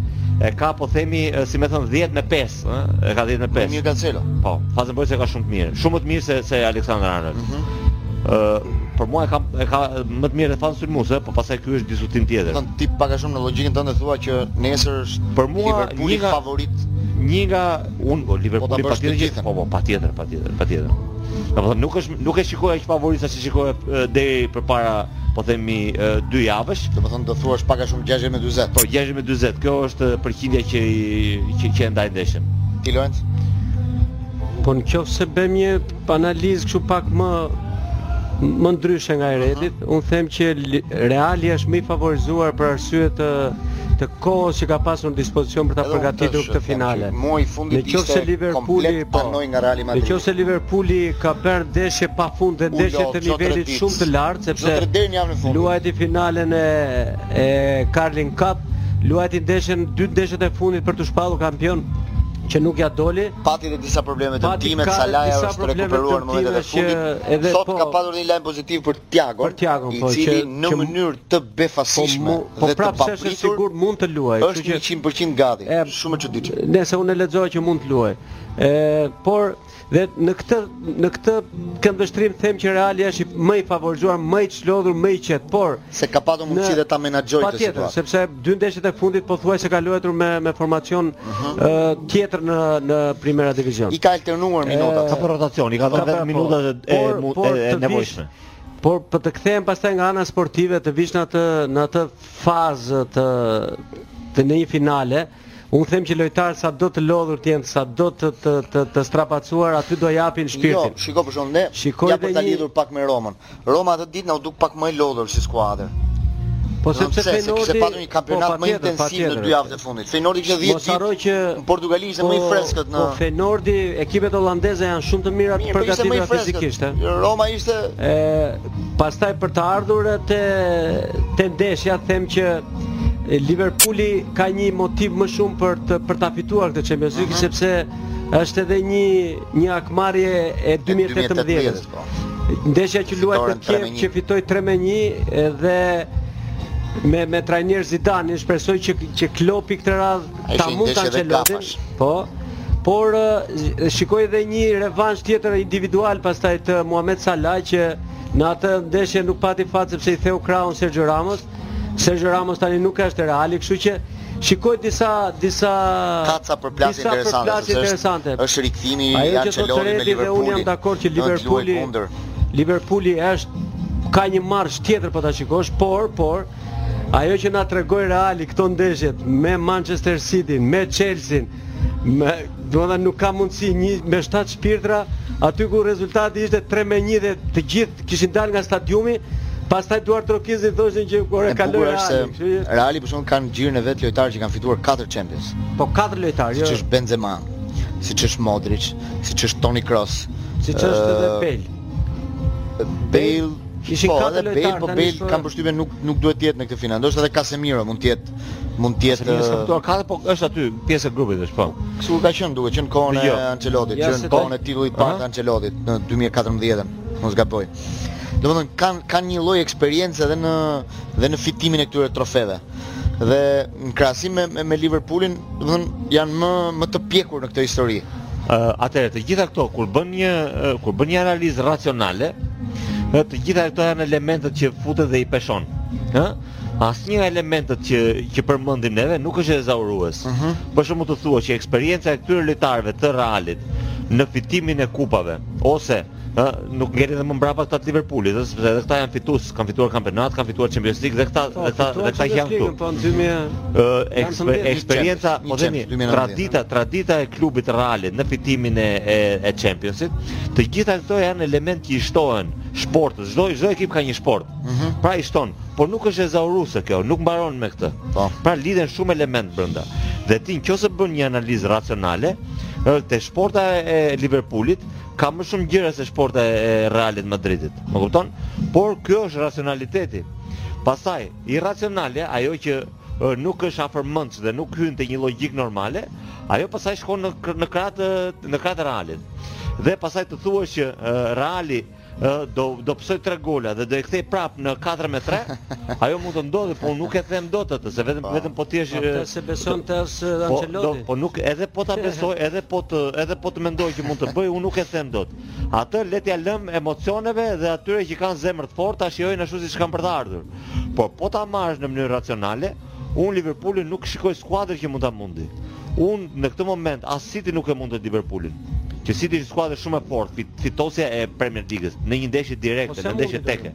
e ka po themi si me thënë 10 me 5, ë, e ka 10 me 5. Mirë Cancelo. Po, fazën mbrojtëse ka shumë të mirë, shumë më të mirë se se Alexander Arnold. Mm -hmm. për mua e ka e ka më të mirë dhe fazën sulmuese, po pastaj ky është diskutim tjetër. Domethënë ti pak a shumë në logjikën tënde thua që nesër është për mua një nga favorit, një nga unë po Liverpooli po patjetër gjithë, po po patjetër, patjetër, patjetër. Domethënë nuk është nuk e shikoj aq favorit sa ç'e shikoja deri përpara, po themi dy javësh. Domethënë do të thuash pak a shumë 60 me 40. Po 60 me 40, kjo është përqindja që që, që ndaj ndeshën. Ti Lorenz? Po në qoftë se bëjmë një Analizë kështu pak më më ndryshe nga e Redit, unë them që Reali është më i favorizuar për arsye të të kohës që ka pasur në dispozicion për ta përgatitur këtë finale. Në qoftë se Liverpooli po, në qoftë se Liverpooli ka bërë ndeshje pafund dhe ndeshje të nivelit shumë të lartë sepse luajti finalen e e Carling Cup, luajti ndeshjen dy ndeshjet e fundit për t'u shpallur kampion. që nuk ia doli. Pati edhe disa probleme dëmtimesh, Salaja është rekuperuar në momentet e fundit. Sot ka patur një lajm pozitiv për Tiagon, i po, cili në mënyrë të befasishme po, po dhe të papritur mund të luajë, është 100% gati. Shumë e çuditshme. Nëse unë lexoj që mund të luajë. Ë, por Dhe në këtë në këtë këndvështrim them që Reali është më i favorizuar, më i çlodhur, më i qetë, sepse ka patur mundësi dhe ta menaxhojë këtë situatë. Patjetër, sepse dy ndeshjet e fundit pothuajse ka luajtur me me formacion mhm. tjetër në në Primera Division. I ka alternuar minutat, ka bërë rotacion, i ka dhënë po, minutat e e nevojshme. Por po të kthehem pastaj nga ana sportive të vish në atë në atë fazë të të në një finale, Unë them që lojtarët sado të lodhur të jenë, sado të të të, të strapacuar, aty do japin jo, shpirtin. Jo, shiko për shembull ne. Shikoj ja për ta lidhur pak me Romën. Roma atë ditë na u duk pak më e lodhur si skuadër. Po sepse Feyenoord kishte patur një kampionat po, më intensiv në dy javët e fundit. Feyenoord kishte 10 ditë. që në Portugali ishte po, më i po, freskët në. Po Feyenoord, ekipet holandeze janë shumë të mira të përgatitura fizikisht, ë. Roma ishte ë Pastaj për të ardhur te te ndeshja them që Liverpooli ka një motiv më shumë për të për ta fituar këtë Champions League mhm. sepse është edhe një një hakmarrje e 2018-s. Po. Ndeshja që u luajt në Kiev që fitoi 3-1 dhe me me trajner Zidane, shpresoj që që Klopi këtë radhë Ai që ndesh edhe kafash. Po. Por shikoj edhe një revansh tjetër individual pastaj të Muhamet Salah që në atë ndeshje nuk pati fat sepse i theu krahun Sergio Ramos. Sergio Ramos tani nuk është te Reali, kështu që shikoj disa disa kaca përplasje interesante, përplasje interesante. Është, është rikthimi i Ancelottit me Liverpoolin. Unë jam dakord që Liverpooli Liverpooli është ka një marsh tjetër po ta shikosh, por por Ajo që na tregoi Reali këto ndeshjet me Manchester City, me Chelsea, me domethënë nuk ka mundësi një me 7 shpirtra, aty ku rezultati ishte 3 me 1 dhe të gjithë kishin dalë nga stadiumi, pastaj duartrokisnin thoshin që ore kaloi Reali. Se, Reali për shembull ka në gjirin e vet lojtarë që kanë fituar 4 Champions. Po 4 lojtarë, jo. Siç është Benzema, siç është Modric, siç është Toni Kroos, siç është edhe Bale. Bale Ishin po, katër lojtarë tani. Po, Bale për... kam përshtypjen nuk nuk duhet të jetë në këtë final. Ndoshta edhe Casemiro mund të jetë mund të jetë. Casemiro këtu ka po është aty pjesë e grupit është po. Kështu ka qenë duke që në kohën e jo. Ancelottit, që në kohën e titullit të parë të Ancelottit në 2014-ën, mos gaboj. Domethënë kanë kanë një lloj eksperience edhe në dhe në fitimin e këtyre trofeve. Dhe në krahasim me me, me Liverpoolin, domethënë janë më më të pjekur në këtë histori. Uh, atëherë të gjitha këto kur bën një uh, kur bën një analizë racionale, uh, të gjitha këto janë elementët që i fut dhe i peshon. Ë? Uh? Asnjë nga elementët që që përmendim neve nuk është ezaurues. Uh mhm. -huh. Për shembull të thua që eksperienca e këtyre lojtarëve të Realit në fitimin e kupave ose Ë, nuk ngelin dhe më mbrapa këta të Liverpoolit, ëh, sepse edhe këta janë fitues, kanë fituar kampionat, kanë fituar Champions League dhe këta dhe këta dhe këta janë këtu. Po në 2000 ë eksper, eksperienca, po themi, tradita, tradita e klubit Realit në fitimin e e, e Championsit, të gjitha këto janë element që i shtohen shportës. Çdo çdo ekip ka një shportë. Mm -hmm. Pra i shton, por nuk është ezauruese kjo, nuk mbaron me këtë. Po. Pra lidhen shumë element brenda. Dhe ti nëse bën një analizë racionale, ë te shporta e Liverpoolit, Ka më shumë gjëra se shporta e Realit Madridit. Më kupton? Por ky është racionaliteti. Pastaj, irracionale, ajo që nuk është afër mendsh dhe nuk hyn te një logjik normale, ajo pastaj shkon në në krah të në krah të Realit. Dhe pastaj të thuash që Reali do do psoj 3 gola dhe do e kthej prap në 4 me 3, ajo mund të ndodhë, por nuk e them dot atë, se vetëm po. vetëm po ti je po, s'e beson të Së po, Ancelotti. Po, po nuk edhe po ta besoj, edhe po të edhe po ta mendoj që mund të bëj, unë nuk e them dot. Atë le t'ia lëmë emocioneve dhe atyre që kanë zemër të fortë ta shijojnë ashtu siç kanë për të ardhur. Por po ta marrësh në mënyrë racionale, unë Liverpoolin nuk shikoj skuadër që mund ta mundi. Unë në këtë moment as City nuk e mund dot Liverpoolin. Që City është skuadër shumë e fortë, fituesja e Premier Ligës në një ndeshje direkte, në ndeshje teke.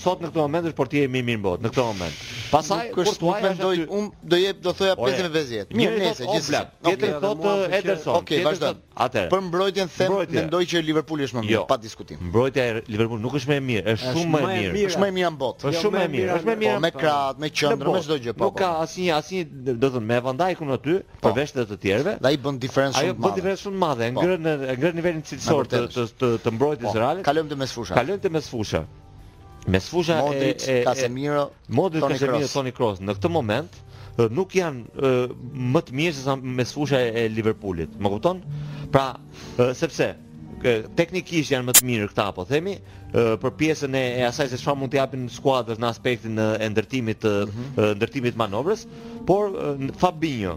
sot në këtë moment është portieri më i mirë në botë në këtë moment. Pastaj Courtois nuk mendoj unë do jap do thoja 50 50. Mirë, nëse gjithsesi. Tjetri thotë Ederson. Okej, vazhdo. Atëherë. Për mbrojtjen them mendoj që Liverpooli është më mirë, jo. pa diskutim. Mbrojtja e Liverpoolit nuk është më e mirë, është shumë më e mirë. Është më e mirë në botë. Është shumë më e mirë, është më e mirë po, me krahët, me qendrën, me çdo gjë. Po, nuk po. ka asnjë asnjë, domethënë, me Van Dijkun aty, po. përveç të të tjerëve. Dhe ai bën diferencë shumë të madhe. Ai bën diferencë shumë të madhe, ngre, ngre nivelin cilësor të të të mbrojtjes së Realit. Kalojmë te mesfusha. Kalojmë te mesfusha. Mesfusha Modric, e, e, Casemiro, Modric, Toni Casemiro, Kroos. Toni Kroos. Në këtë moment nuk janë e, më të mirë se sa mesfusha e Liverpoolit. Më kupton? Pra, e, sepse teknikisht janë më të mirë këta po themi për pjesën e, e asaj se çfarë mund t'i japin skuadrës në aspektin e ndërtimit të mm -hmm. ndërtimit manovrës, por Fabinho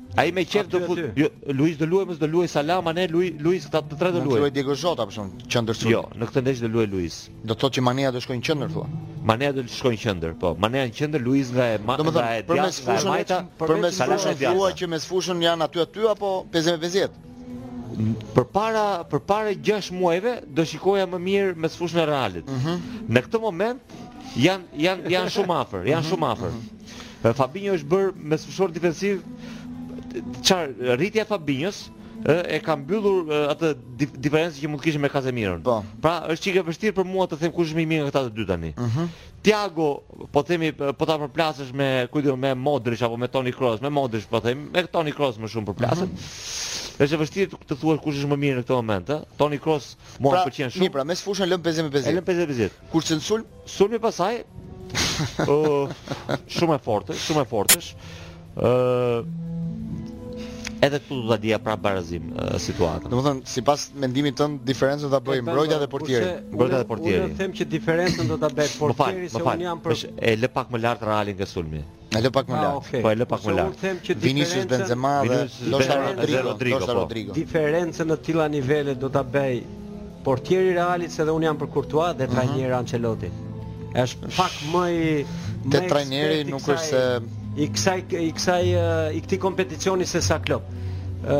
Ai me qejf do fut. Jo, Luis do luaj, mos do luaj Salah, Mane, Luis, Luis këta të tre do luaj. Do luaj Diogo Jota për shkak qendër sulmi. Jo, në këtë ndeshje do luaj Luis. Do thotë që Mane do shkojë në qendër thua. Mane do të shkojë në qendër, po. Mane në qendër, Luis nga e ma, nga e dja, nga e majta, pastaj Salah e djathta. Thua që mesfushën janë aty aty apo 50-50? Përpara, përpara 6 muajve, do shikoja më mirë mesfushën e Realit. Mm -hmm. Në këtë moment, janë, janë, janë shumë afër, janë mhm. shumë afer. Mm -hmm. Fabinho është bërë mesfushor defensiv. Çfarë rritja e Fabinhos e ka mbyllur atë diferencë që mund të kishim me Casemiron. Po. Pra është çikë vështirë për mua të them kush është më i mirë nga këta të dy tani. Ëh. Mhm. Tiago, po themi po ta përplasësh me kë, jo me Modric apo me Toni Kroos, me Modric po themi, me Toni Kroos më shumë përplaset. Mhm. Është vështirë të thuash kush është më mirë në këtë moment, ëh. Toni Kroos mua pra, pëlqen shumë. Pra, pra, mesfushën e lëmë 50-50. E lëmë 50-50. Kurse sul Sulmi pastaj, shumë e fortë, shumë e fortë edhe këtu do ta ndaja prap barazim situatën. Domethënë, sipas mendimit tënd, diferencën do ta bëjë mbrojtja dhe portieri. Mbrojtja dhe portieri. Unë them që diferencën do ta bëjë portieri se unë jam për, e lë pak më lart Realin nga sulmi. E lë pak më ah, lart. Po e lë pak më lart. Vinicius Benzema dhe Losa Rodrigo, Rodrigo, Losa po. Rodrigo. Diferencën në të tilla nivele do ta bëj portieri i Realit se dhe un jam për Kurtua dhe mhm. trajneri Ancelotti. Është pak më i te trajneri nuk është se i kësaj i kësaj i këtij kompeticioni se sa Klopp. Ë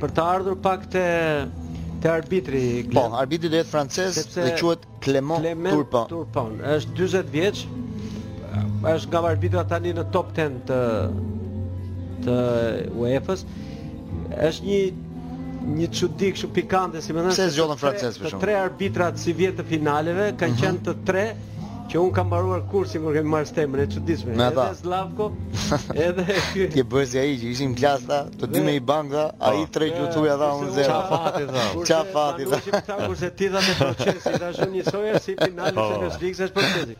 për të ardhur pak te te arbitri. Po, arbitri do jetë francez dhe quhet Clement Turpin është 40 vjeç, është nga arbitra tani në top 10 të të UEFA-s. Është një një çudi kështu pikante si me thënë se zgjodhën francez për shkak. Tre arbitrat sivjet të finaleve kanë mhm. qenë të tre që un kam mbaruar kursin kur kemi marrë stemën. E çuditshme. Edhe Slavko, edhe ky. Ti bërë ai që ishim klasa. Të dy me një bankë, a i po. tre gjë thuaja dhe unë zero. Ça fati ha? Ça fati ha? Kurse ta kurse ti dhe me procesin, tashmë njësoj si finale po. Champions League është procesi.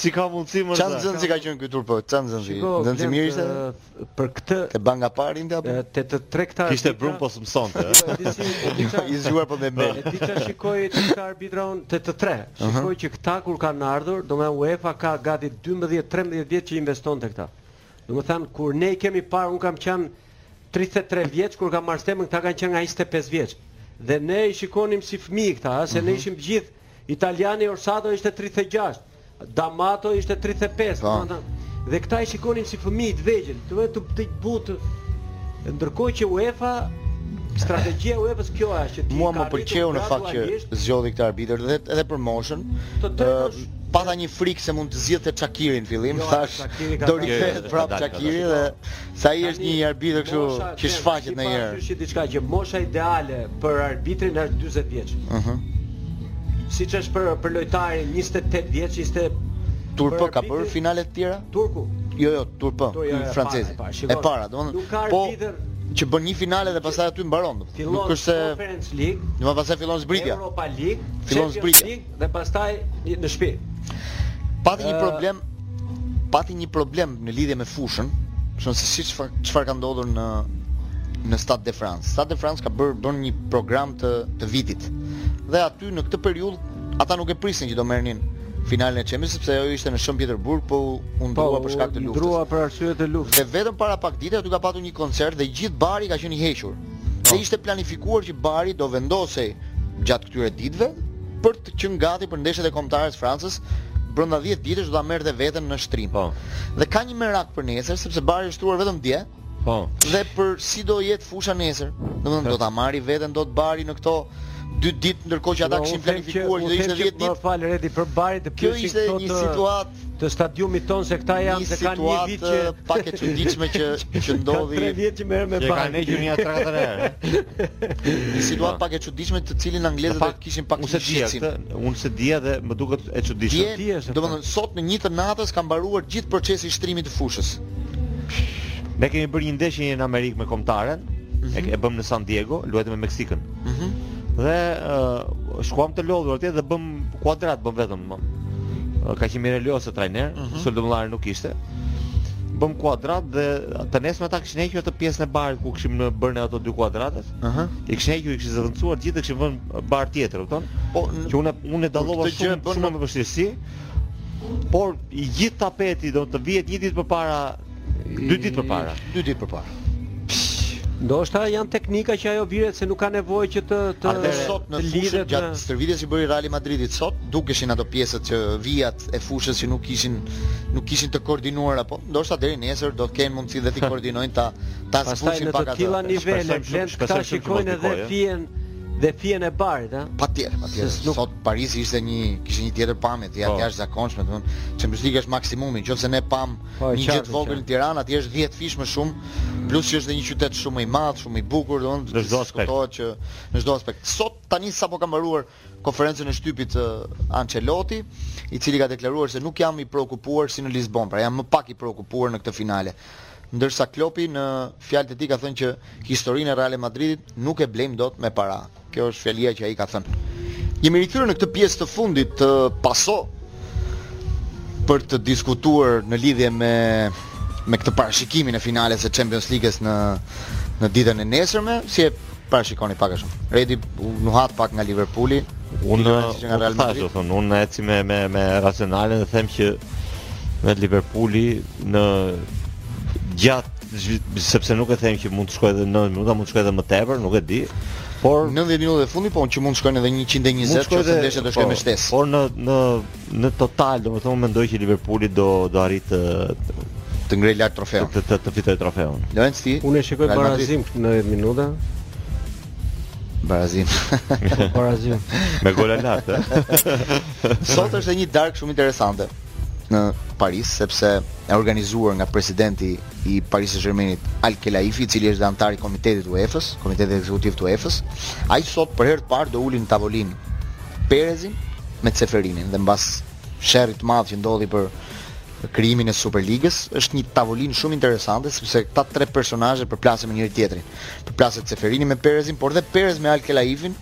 Si ka mundësi më rëzë? Ça nxënësi ka qenë ky Turpin, ça nxënësi? Nxënës i mirë ishte? Për këtë... Te banka e parë rrinte apo? Te të tre këta... Kishte brum po s'mësonte, e? I zgjuar por po me mbeli. E di ça shikoj te këta arbitra unë, te të tre. Shikoj që këta kur kanë ardhur, do me UEFA ka gati 12-13 vjet që investon te këta. Domethënë kur ne i kemi parë, unë kam qenë 33 vjeç kur kam marrë stemën, këta kanë qenë nga 25 vjeç. Dhe ne i shikonim si fëmijë këta, se ne mhm. ishim gjithë italiani Orsato ishte 36, Damato ishte 35, po. domethënë dhe këta i shikonim si fëmijë të vegjël, të vetë të butë. Ndërkohë që UEFA strategjia UEFA-s kjo është që ti mua më pëlqeu në fakt që zgjodhi këtë arbitër dhe edhe për moshën. Të Pata një frikë se mund të zgjidhte Çakirin në fillim, thash do rikthehet prapë Çakiri dhe se ai është një arbitër kështu që shfaqet ndonjëherë. Ki parasysh diçka që mosha ideale për arbitrin është 40 vjeç. Ëhë. Siç është për për lojtarin 28 vjeç, 20 Turpin ka bërë finale të tjera? Turku. Jo, jo, Turpin, ky jo, francezi. E para, domethënë, po që bën një finale dhe pastaj aty mbaron. Nuk është se Conference League, domethënë pastaj fillon zbritja. Europa League, fillon zbritja. dhe pastaj në shtëpi. Pati një problem, pati një problem në lidhje me fushën, thonë se si çfarë ka ndodhur në në Stade de France. Stade de France ka bërë bën një program të të vitit. Dhe aty në këtë periudhë ata nuk e prisnin që do merrnin finalen e Champions sepse ajo ishte në Shën Peterburg, po u ndërrua po, për shkak të luftës. Po, u ndërrua për arsye të luftës. Dhe vetëm para pak ditësh aty ka patur një koncert dhe gjithë bari ka qenë i hequr. Po. Dhe ishte planifikuar që bari do vendosej gjatë këtyre ditëve për të qenë gati për ndeshjet e kombëtares të Francës brenda 10 ditësh do ta merrte veten në shtrim. Po. Dhe ka një merak për nesër sepse bari është shtruar vetëm dje. Po. Dhe për si do jetë fusha nesër? Domethënë do ta marrë veten dot bari në këto dy ditë ndërkohë që ata kishin planifikuar që do ishte 10 ditë. Më fal Redi për barin të pyesin këto. Kjo ishte një situatë të stadiumit tonë se këta janë se kanë një vit që pak e çuditshme që që ndodhi tre vjet që merrem me bar. Kanë hequr një tre katër herë. Një situatë pak e çuditshme të cilin anglezët do të kishin pak të shitsin. Unë s'e di dhe më duket e çuditshme. Ti je, domethënë sot në një të natës ka mbaruar gjithë procesi i shtrimit të fushës. Ne kemi bërë një ndeshje në Amerikë me kombëtaren, mm -hmm. e bëmë në San Diego, luajtëm me Meksikën. Mm -hmm. Dhe uh, shkuam të lodhur atje dhe bëmë kuadrat, bëmë vetëm Ka qenë mirë loja se trajner, mm -hmm. sëllë dëmëllari nuk ishte. Bëmë kuadrat dhe të nesërmen ata kishin heqë atë pjesën e barit ku kishim ne bërë ato dy kuadratet. Uh -huh. I kishin heqë, i kishin zëvendësuar gjithë dhe kishin vënë bar tjetër, kupton? Po, që unë, unë dallova shumë, shumë me vështirësi, por i gjithë tapeti do të vihet një ditë përpara Dy ditë përpara. Dy ditë përpara. Ndoshta janë teknika që ajo vihet se nuk ka nevojë që të të Ardere, sot në fushë gjatë në... stërvitjes që bëri Real Madridi sot, dukeshin ato pjesët që vijat e fushës që nuk ishin nuk ishin të koordinuara apo, ndoshta deri nesër do të kenë mundësi dhe ta koordinojnë ta ta zbusin pak atë. Pastaj në të tilla nivele, Blend këta shikojnë edhe jo? fijen dhe fijen e barit, ha? Patjetër, patjetër. Nuk... Sot Parisi ishte një, kishte një tjetër pamje, të jashtë po. jashtëzakonshme, domethënë, Champions është maksimumi, nëse ne pamë, Po, një gjë të vogël në Tiranë, atje është 10 fish më shumë, plus që është dhe një qytet shumë më i madh, shumë më i bukur, domethënë në çdo aspekt. Kuptohet që në çdo aspekt. Sot tani sapo ka mbaruar konferenca e shtypit të Ancelotti, i cili ka deklaruar se nuk jam i preokupuar si në Lisbonë, pra jam më pak i preokupuar në këtë finale. Ndërsa Klopi në fjalët e tij ka thënë që historinë e Real Madridit nuk e blejmë dot me para. Kjo është fjalia që ai ka thënë. Jemi rikthyer në këtë pjesë të fundit të Paso për të diskutuar në lidhje me me këtë parashikimin e finales së Champions League-s në në ditën e nesërme, si e parashikoni pak a shumë. Redi u nuhat pak nga Liverpooli. Unë nga Real Madrid, unë eci me me me racionalen dhe them që me Liverpooli në gjatë sepse nuk e them që mund të shkojë edhe 90 minuta, mund të shkojë edhe më tepër, nuk e di. Por 90 minuta e fundit po që mund të shkojnë edhe 120 qoftë ndeshja do shkojë me po, shtesë. Por në në në total, domethënë mendoj që Liverpooli do do arrijë të të ngrejë lart trofeun. Të të, të fitojë trofeun. Lorenc ti. Unë e shikoj barazim në 90 minuta. Barazim. barazim. me gola lart. Eh? Sot është një darkë shumë interesante. në Paris sepse e organizuar nga presidenti i Paris Saint-Germainit Al Khelaifi, i cili është dhe anëtar i komitetit të UEFA-s, komitetit ekzekutiv të UEFA-s, ai sot për herë të parë do ulë në tavolinë Perezin me Ceferinin dhe mbas sherrit të madh që ndodhi për krijimin e Superligës, është një tavolinë shumë interesante sepse këta tre personazhe përplasen me njëri tjetrin. Përplaset Ceferini me Perezin, por dhe Perez me Al Khelaifin,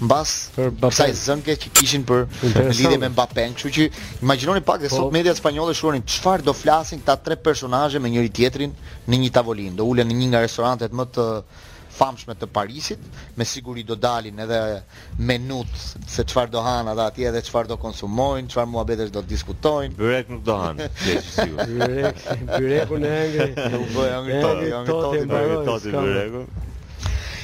mbas kësaj zënke që kishin për lidhje me Mbappé, kështu që imagjinoni pak dhe po. sot mediat spanjolle shkruanin çfarë do flasin këta tre personazhe me njëri tjetrin në një tavolinë. Do ulen në një nga restorantet më të famshme të Parisit, me siguri do dalin edhe menut se çfarë do hanë ata atje dhe çfarë do konsumojnë, çfarë muhabetesh do të diskutojnë. Byrek nuk do hanë, ke të sigurt. Byrek, byreku në engri. Nuk bëjë engri toti, engri toti, engri toti, byreku.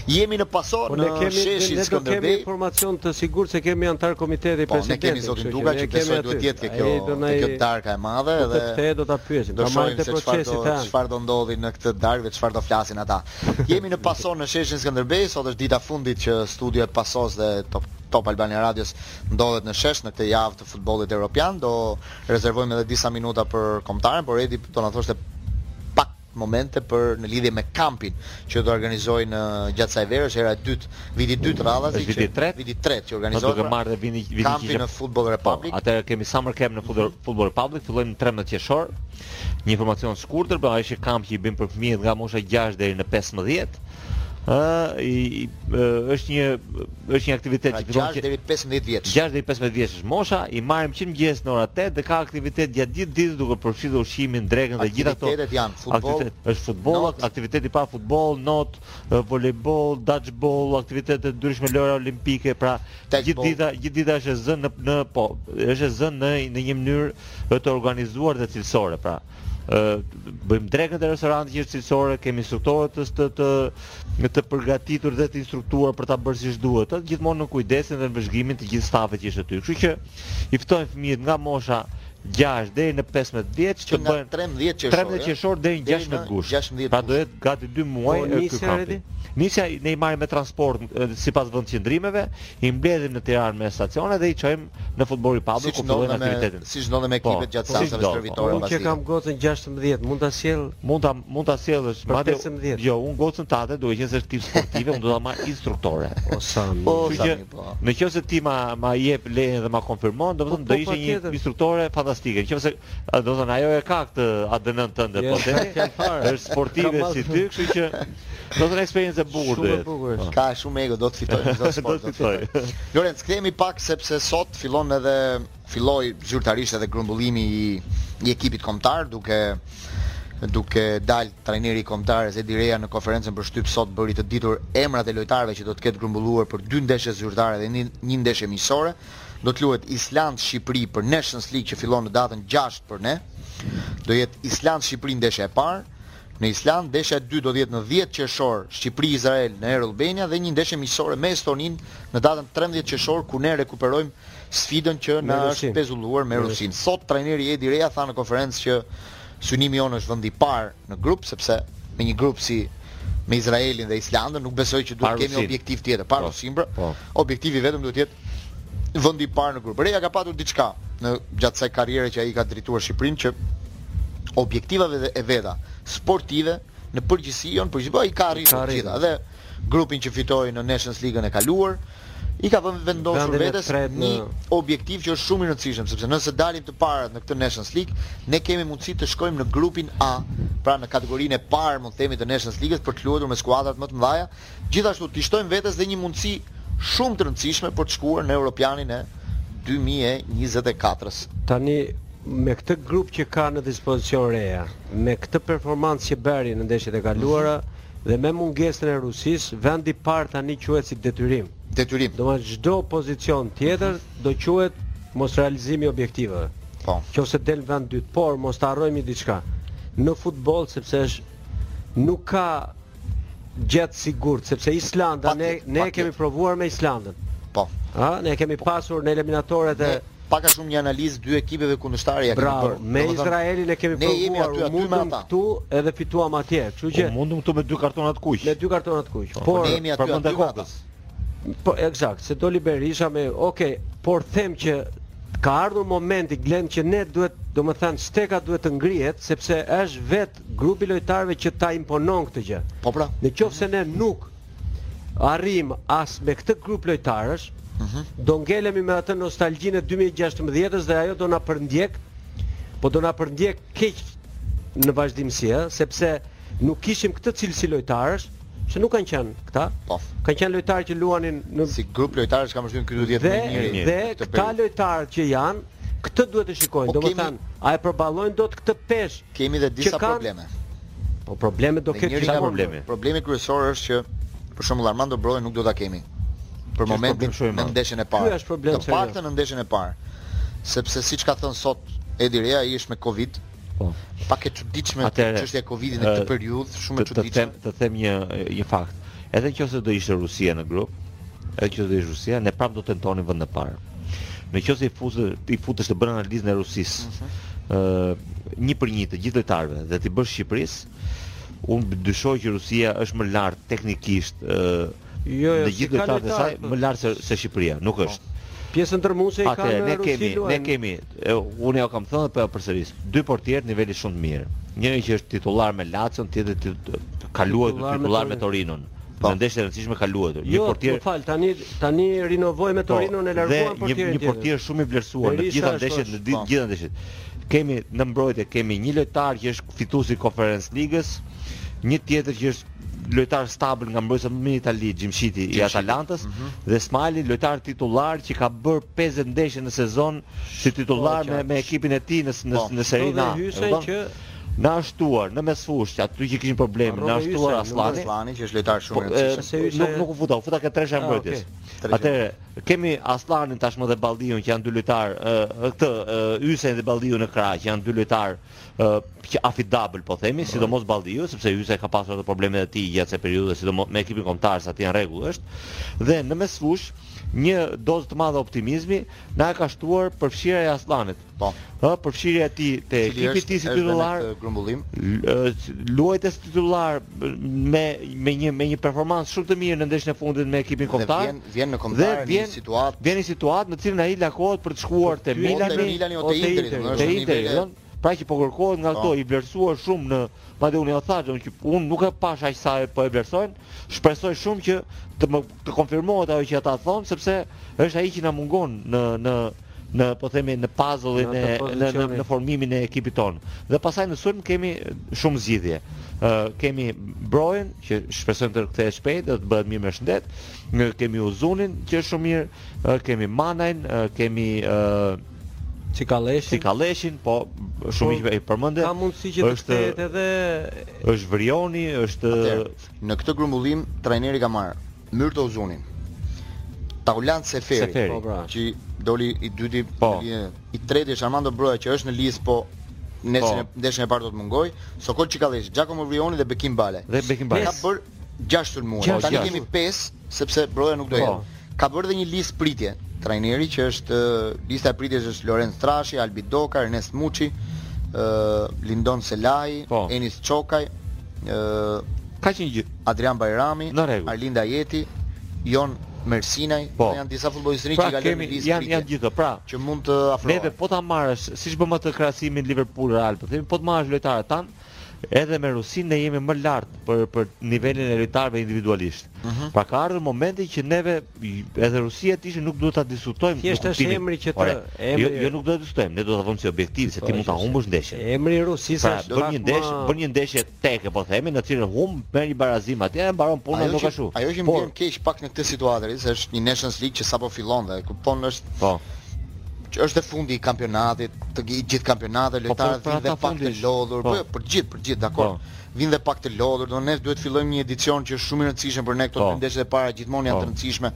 Jemi në Pasó po, në sheshin Skënderbej. Po ne kemi, kemi informacion të sigurt se kemi antar komiteti po, presidentit. Po ne kemi zotin Duka që besoj duhet të jetë ke kjo, të kjo darka e madhe edhe. Po këtë do ta pyesim. Do shohim se çfarë do çfarë do ndodhi në këtë darkë dhe çfarë do flasin ata. Jemi në paso në sheshin Skënderbej, sot është dita e fundit që studio e pasos dhe top Top Albania Radios ndodhet në shesh në këtë javë të futbollit evropian. Do rezervojmë edhe disa minuta për kombëtaren, por Edi do na thoshte pak momente për në lidhje me kampin që do të organizojë në gjatë kësaj vere, është hera e dytë, viti dytë radhazi që Është viti tretë? viti tretë që organizohet. Duke pra, marrë dhe vitin, viti kampi që në Football Republic. Po, atëherë kemi Summer Camp në mm -hmm. Football Republic, fillojmë në 13 qershor. Një informacion i shkurtër, pra është një kamp që i bëjmë për fëmijët nga mosha 6 deri në 15. ë është një është një aktivitet pra që fillon 6 deri 15 vjeç. 6 deri 15 vjeç është mosha, i marrim që në mëngjes në ora 8 dhe ka aktivitet gjatë gjithë ditës duke përfshirë ushqimin, drekën dhe të gjitha këto. Aktivitetet janë futboll. Aktivitet, është futboll, not. aktivitet i pa futboll, not, volejboll, dodgeball, aktivitete të ndryshme lojëra olimpike, pra gjithë dita, gjithë dita është e zënë në, në po, është e zënë në në një mënyrë të organizuar dhe cilësore, pra. bëjmë drekën e restorantit që është cilësore, kemi instruktorë të të të me të përgatitur dhe të instruktuar për ta bërë siç duhet. Të gjithmonë në kujdesin dhe në vëzhgimin të gjithë stafit që është aty. Kështu që i ftojmë fëmijët nga mosha 6 deri në 15 vjeç të bëjnë 13 qershor. 13 qershor deri në 16 gusht. Pra do jetë gati 2 muaj po, e ky kampi. Nisja ne i marrim me transport sipas vendqëndrimeve, i mbledhim në Tiranë me stacione dhe i çojmë Në Football Republic ku fillojnë aktivitetin. Siç ndodh me po, ekipet gjatë seancave stërvitore. Unë që kam gocën 16, mund ta sjell? Mund ta mund ta sjellësh, madje jo, unë gocën tënde duke qenë se është tip sportive, unë do ta marr instruktore. O sa mirë. Po, sa mirë po. Në qoftë se ti ma ma jep lejen dhe ma konfirmon, domethënë po, do po, ishte një instruktore fantastike. Në qoftë se domethënë ajo e ka këtë ADN-n tënde po. Është sportive si ty, kështu që Do të eksperiencë e bukur do jetë. Ka shumë ego, do të fitoj në çdo sport. Do të fitoj. Lorenz, kthehemi pak sepse sot fillon edhe filloi zyrtarisht edhe grumbullimi i i ekipit kombëtar duke duke dal trajneri i kombëtares Edi Reja në konferencën për shtyp sot bëri të ditur emrat e lojtarëve që do të ketë grumbulluar për dy ndeshje zyrtare dhe një ndeshje miqësore. Do të luhet Islandë Shqipëri për Nations League që fillon në datën 6 për ne. Do jetë Islandë Shqipëri ndeshja e parë. Në Islandë, ndeshja e dytë do të jetë në dhjetë qershor, Shqipëri-Izrael në Air Albania dhe një ndeshje miqësore me Estoninë në datën trembëdhjetë qershor ku ne rekuperojmë sfidën që na është pezulluar me Rusinë. Sot trajneri Edi Reja tha në konferencë që synimi ynë është vendi i parë në grup sepse me një grup si me Izraelin dhe Islandën nuk besoj që duhet të kemi objektiv tjetër, pa Rusinë pra, objektivi vetëm duhet të jetë vendi i parë në grup. Reja ka patur diçka në gjatë kësaj karriere që ai ka drejtuar Shqipërinë që objektivat e veta sportive në përgjithësi jo në përgjithësi, po i ka arritur të gjitha dhe grupin që fitoi në Nations League-ën e kaluar i ka vënë vendosur vetes një objektiv që është shumë i rëndësishëm sepse nëse dalim të parët në këtë Nations League, ne kemi mundësi të shkojmë në grupin A, pra në kategorinë e parë, mund të themi të Nations League-s për të luajtur me skuadrat më të mëdha, Gjithashtu, t'i shtojmë vetes dhe një mundësi shumë të rëndësishme për të shkuar në Europianin e dy mijë e njëzet e katër-s. Tani, me këtë grup që ka në dispozicion Reja, me këtë performancë që bëri në ndeshjet e kaluara dhe me mungesën e Rusisë, vendi i parë tani quhet si detyrim. Detyrim. Domethënë, çdo pozicion tjetër do quhet mosrealizim i objektivave. Po. Nëse del në vend të dytë. Por, mos të harrojmë një diçka. Në futboll, sepse është, nuk ka gjë të sigurt sepse Islanda ne ne e kemi provuar me Islandën. Po. Ha, ne e kemi po. pasur në eliminatoret e pak a shumë një analizë dy ekipeve kundërshtare ia kemi bërë. Me Izraelin e kemi provuar. Ne jemi aty aty me ata. Këtu edhe fituam atje, kështu që humbëm këtu me dy kartona të kuq. Me dy kartona të kuq. Po, por ne jemi aty aty me ata. Po eksakt, se doli Berisha me, ok, por them që ka ardhur momenti Glen që ne duhet, domethënë steka duhet të ngrihet sepse është vetë grupi i lojtarëve që ta imponon këtë gjë. Po pra. Në qoftë se ne nuk arrijmë as me këtë grup lojtarësh, mhm. do ngelemi me atë nostalgjinë e 2016-s dhe ajo do na përndjek, po do na përndjek keq në vazhdimësi, ë, sepse nuk kishim këtë cilësi lojtarësh, që nuk kanë qenë këta. Po. Kanë qenë lojtarë që luanin në si grup lojtarësh kam vështirë të ketë më mirë. Dhe këta lojtarë që janë Këtë duhet të shikojnë, domethënë, a e përballojnë dot këtë peshë që kanë... Kemi dhe disa probleme. Po probleme do ketë gjithë probleme. Problemi kryesor është që, për shembull Armando Brojën nuk do ta kemi. Për momentin në ndeshjen e parë. Të paktën në ndeshjen e parë. Sepse siç ka thënë sot Edi Reja, ai është me Covid, Po. Pak e çuditshme kjo çështja e Covidit në këtë periudhë, shumë e çuditshme. Të them, të them një një fakt. Edhe nëse do ishte Rusia në grup, edhe nëse do ishte Rusia, ne prapë do tentonim vendin e parë. Në qoftë se i fut i futesh t'i bësh analizën e Rusisë, mhm. ë uh, një për një të gjithë lojtarëve dhe t'i bësh Shqipërisë, unë dyshoj që Rusia është më lart teknikisht, ë uh, Jo, jo, s'i ka lojtarët më lart se se Shqipëria, nuk po. është. Pjesën dërrmuese i kanë në Rusi. Atë ne kemi, ne kemi, unë ja kam thënë po e përsëris, dy portierë niveli shumë të mirë. Njëri që është titullar me Lacion, tjetri që ka luajtur titullar me Torinon. Po ndeshje e rëndësishme ka luajtur. Një jo, portier. Jo, fal, tani tani rinovoi me po, Torinon e larguan portierin tjetër. Një portier shumë i vlerësuar në të gjitha ndeshjet, në po. gjitha ndeshjet. Kemi në mbrojtje kemi një lojtar që është fitues i Conference Ligës, një tjetër që është lojtar stabël nga mbrojtësat më të mirë në Itali Gjimshiti i Atalantës mm -hmm. dhe Ismajli lojtar titullar që ka bër 50 ndeshje në sezon si titullar me, me ekipin e tij në në, po, në Serie A. Po, që na shtuar në mesfush që aty që kishin probleme, na shtuar Asllani. Asllani që është lojtar shumë i po, rëndësishëm. Nuk nuk u futa, u futa ke tresha e ah, mbrojtjes. Atëherë kemi Asllanin tashmë dhe Balliun që janë dy lojtar, këtë Hysen dhe Balliun në krah që janë dy lojtar afidabël po themi, sidomos Balliu, sepse Hysa ka pasur ato problemet e tij gjatë kësaj periudhe, sidomos me ekipin kombëtar, sa ti në rregull është. Dhe në mesfush, një dozë të madhe optimizmi na e ka shtuar përfshirja e Asllanit. Po. Ë përfshirja e tij te ekipi i tij si titullar. Grumbullim. Luajtës titullar me me një me një performancë shumë të mirë në ndeshjen e fundit me ekipin kombëtar. Vjen Vjen në kombëtare në një situatë. Vjen një situatë në të cilën ai lakohet për të shkuar te Milani ose te Interi, domethënë është në nivel të Pra që po kërkohet nga këto i vlerësuar shumë në madje unë ja thashë domethënë që unë nuk e pashë aq sa po e vlerësojnë, shpresoj shumë që të më të konfirmohet ajo që ata thonë sepse është ai që na mungon në në në po themi në puzzle-in e në në, në formimin e ekipit tonë. Dhe pastaj në sulm kemi shumë zgjidhje. Ë uh, kemi Brojen që shpresojmë të rikthehet shpejt dhe të bëhet mirë me shëndet. Mirë kemi Uzunin, që është shumë mirë, kemi Manajn, kemi Cikalleshin. Cikalleshin, po shumë po, i përmendë. Ka mundësi që të kthehet edhe është Vrioni, është në këtë grumbullim trajneri ka marr Myrto Uzunin. Taulant Seferi, Seferi. Po, pra. që doli i dyti, po. i treti është Armando Broja që është në listë, po nesër po. ndeshjen e parë do të mungoj. Sokol Cikalleshi, Giacomo Vrioni dhe Bekim Balaj. Dhe Bekim Balaj. Ka bër Gjashtë sulmues. Po, Tani gjashtë. kemi pesë, sepse Broja nuk do Po. jetë. Ka bërë dhe një listë pritje trajneri që është ë, lista e pritjes është Lorenc Trashi, Albi Doka, Ernest Muçi, ë Lindon Selahi, Po. Enis Çokaj, ë Ka qenë gjithë. Adrian Bajrami, Në rregull. Arlind Ajeti, Jon Mersinaj, Po. dhe janë disa futbollistë të rinj që Pra i ka lënë kemi në listë janë pritje, janë gjithë. Pra, që mund të afrohen. neve po ta marrësh, siç bëmë atë krahasimin Liverpool Real, po themi, po të marrësh lojtarët tanë, Edhe me Rusinë ne jemi më lart për për nivelin e lojtarëve individualisht. Uh mhm. -huh. Pra ka ardhur momenti që neve edhe Rusia tashmë nuk duhet ta diskutojmë. Thjesht është kuptimin. emri që të Ore, jo, emri... jo, jo nuk do të diskutojmë, ne do ta vëmë si objektiv se ti po, mund ta humbësh ndeshjen. Emri i Rusisë pra, është bën një ndeshje, ma... bën një ndeshje tek e po themi në cilën humb merr një barazim atje e mbaron puna nuk ashtu. Ajo që më vjen keq pak në këtë situatë është një Nations League që sapo fillon dhe kupton është po që është dhe fundi i kampionatit, të gjithë kampionatet, po, po, lojtarët po, pra vinë dhe pak të lodhur, po. për gjithë, për gjithë, dakor. Vinë dhe pak të lodhur, dhe ne duhet të fillojmë një edicion që është shumë i rëndësishëm për ne këto dy ndeshjet e para gjithmonë janë të rëndësishme.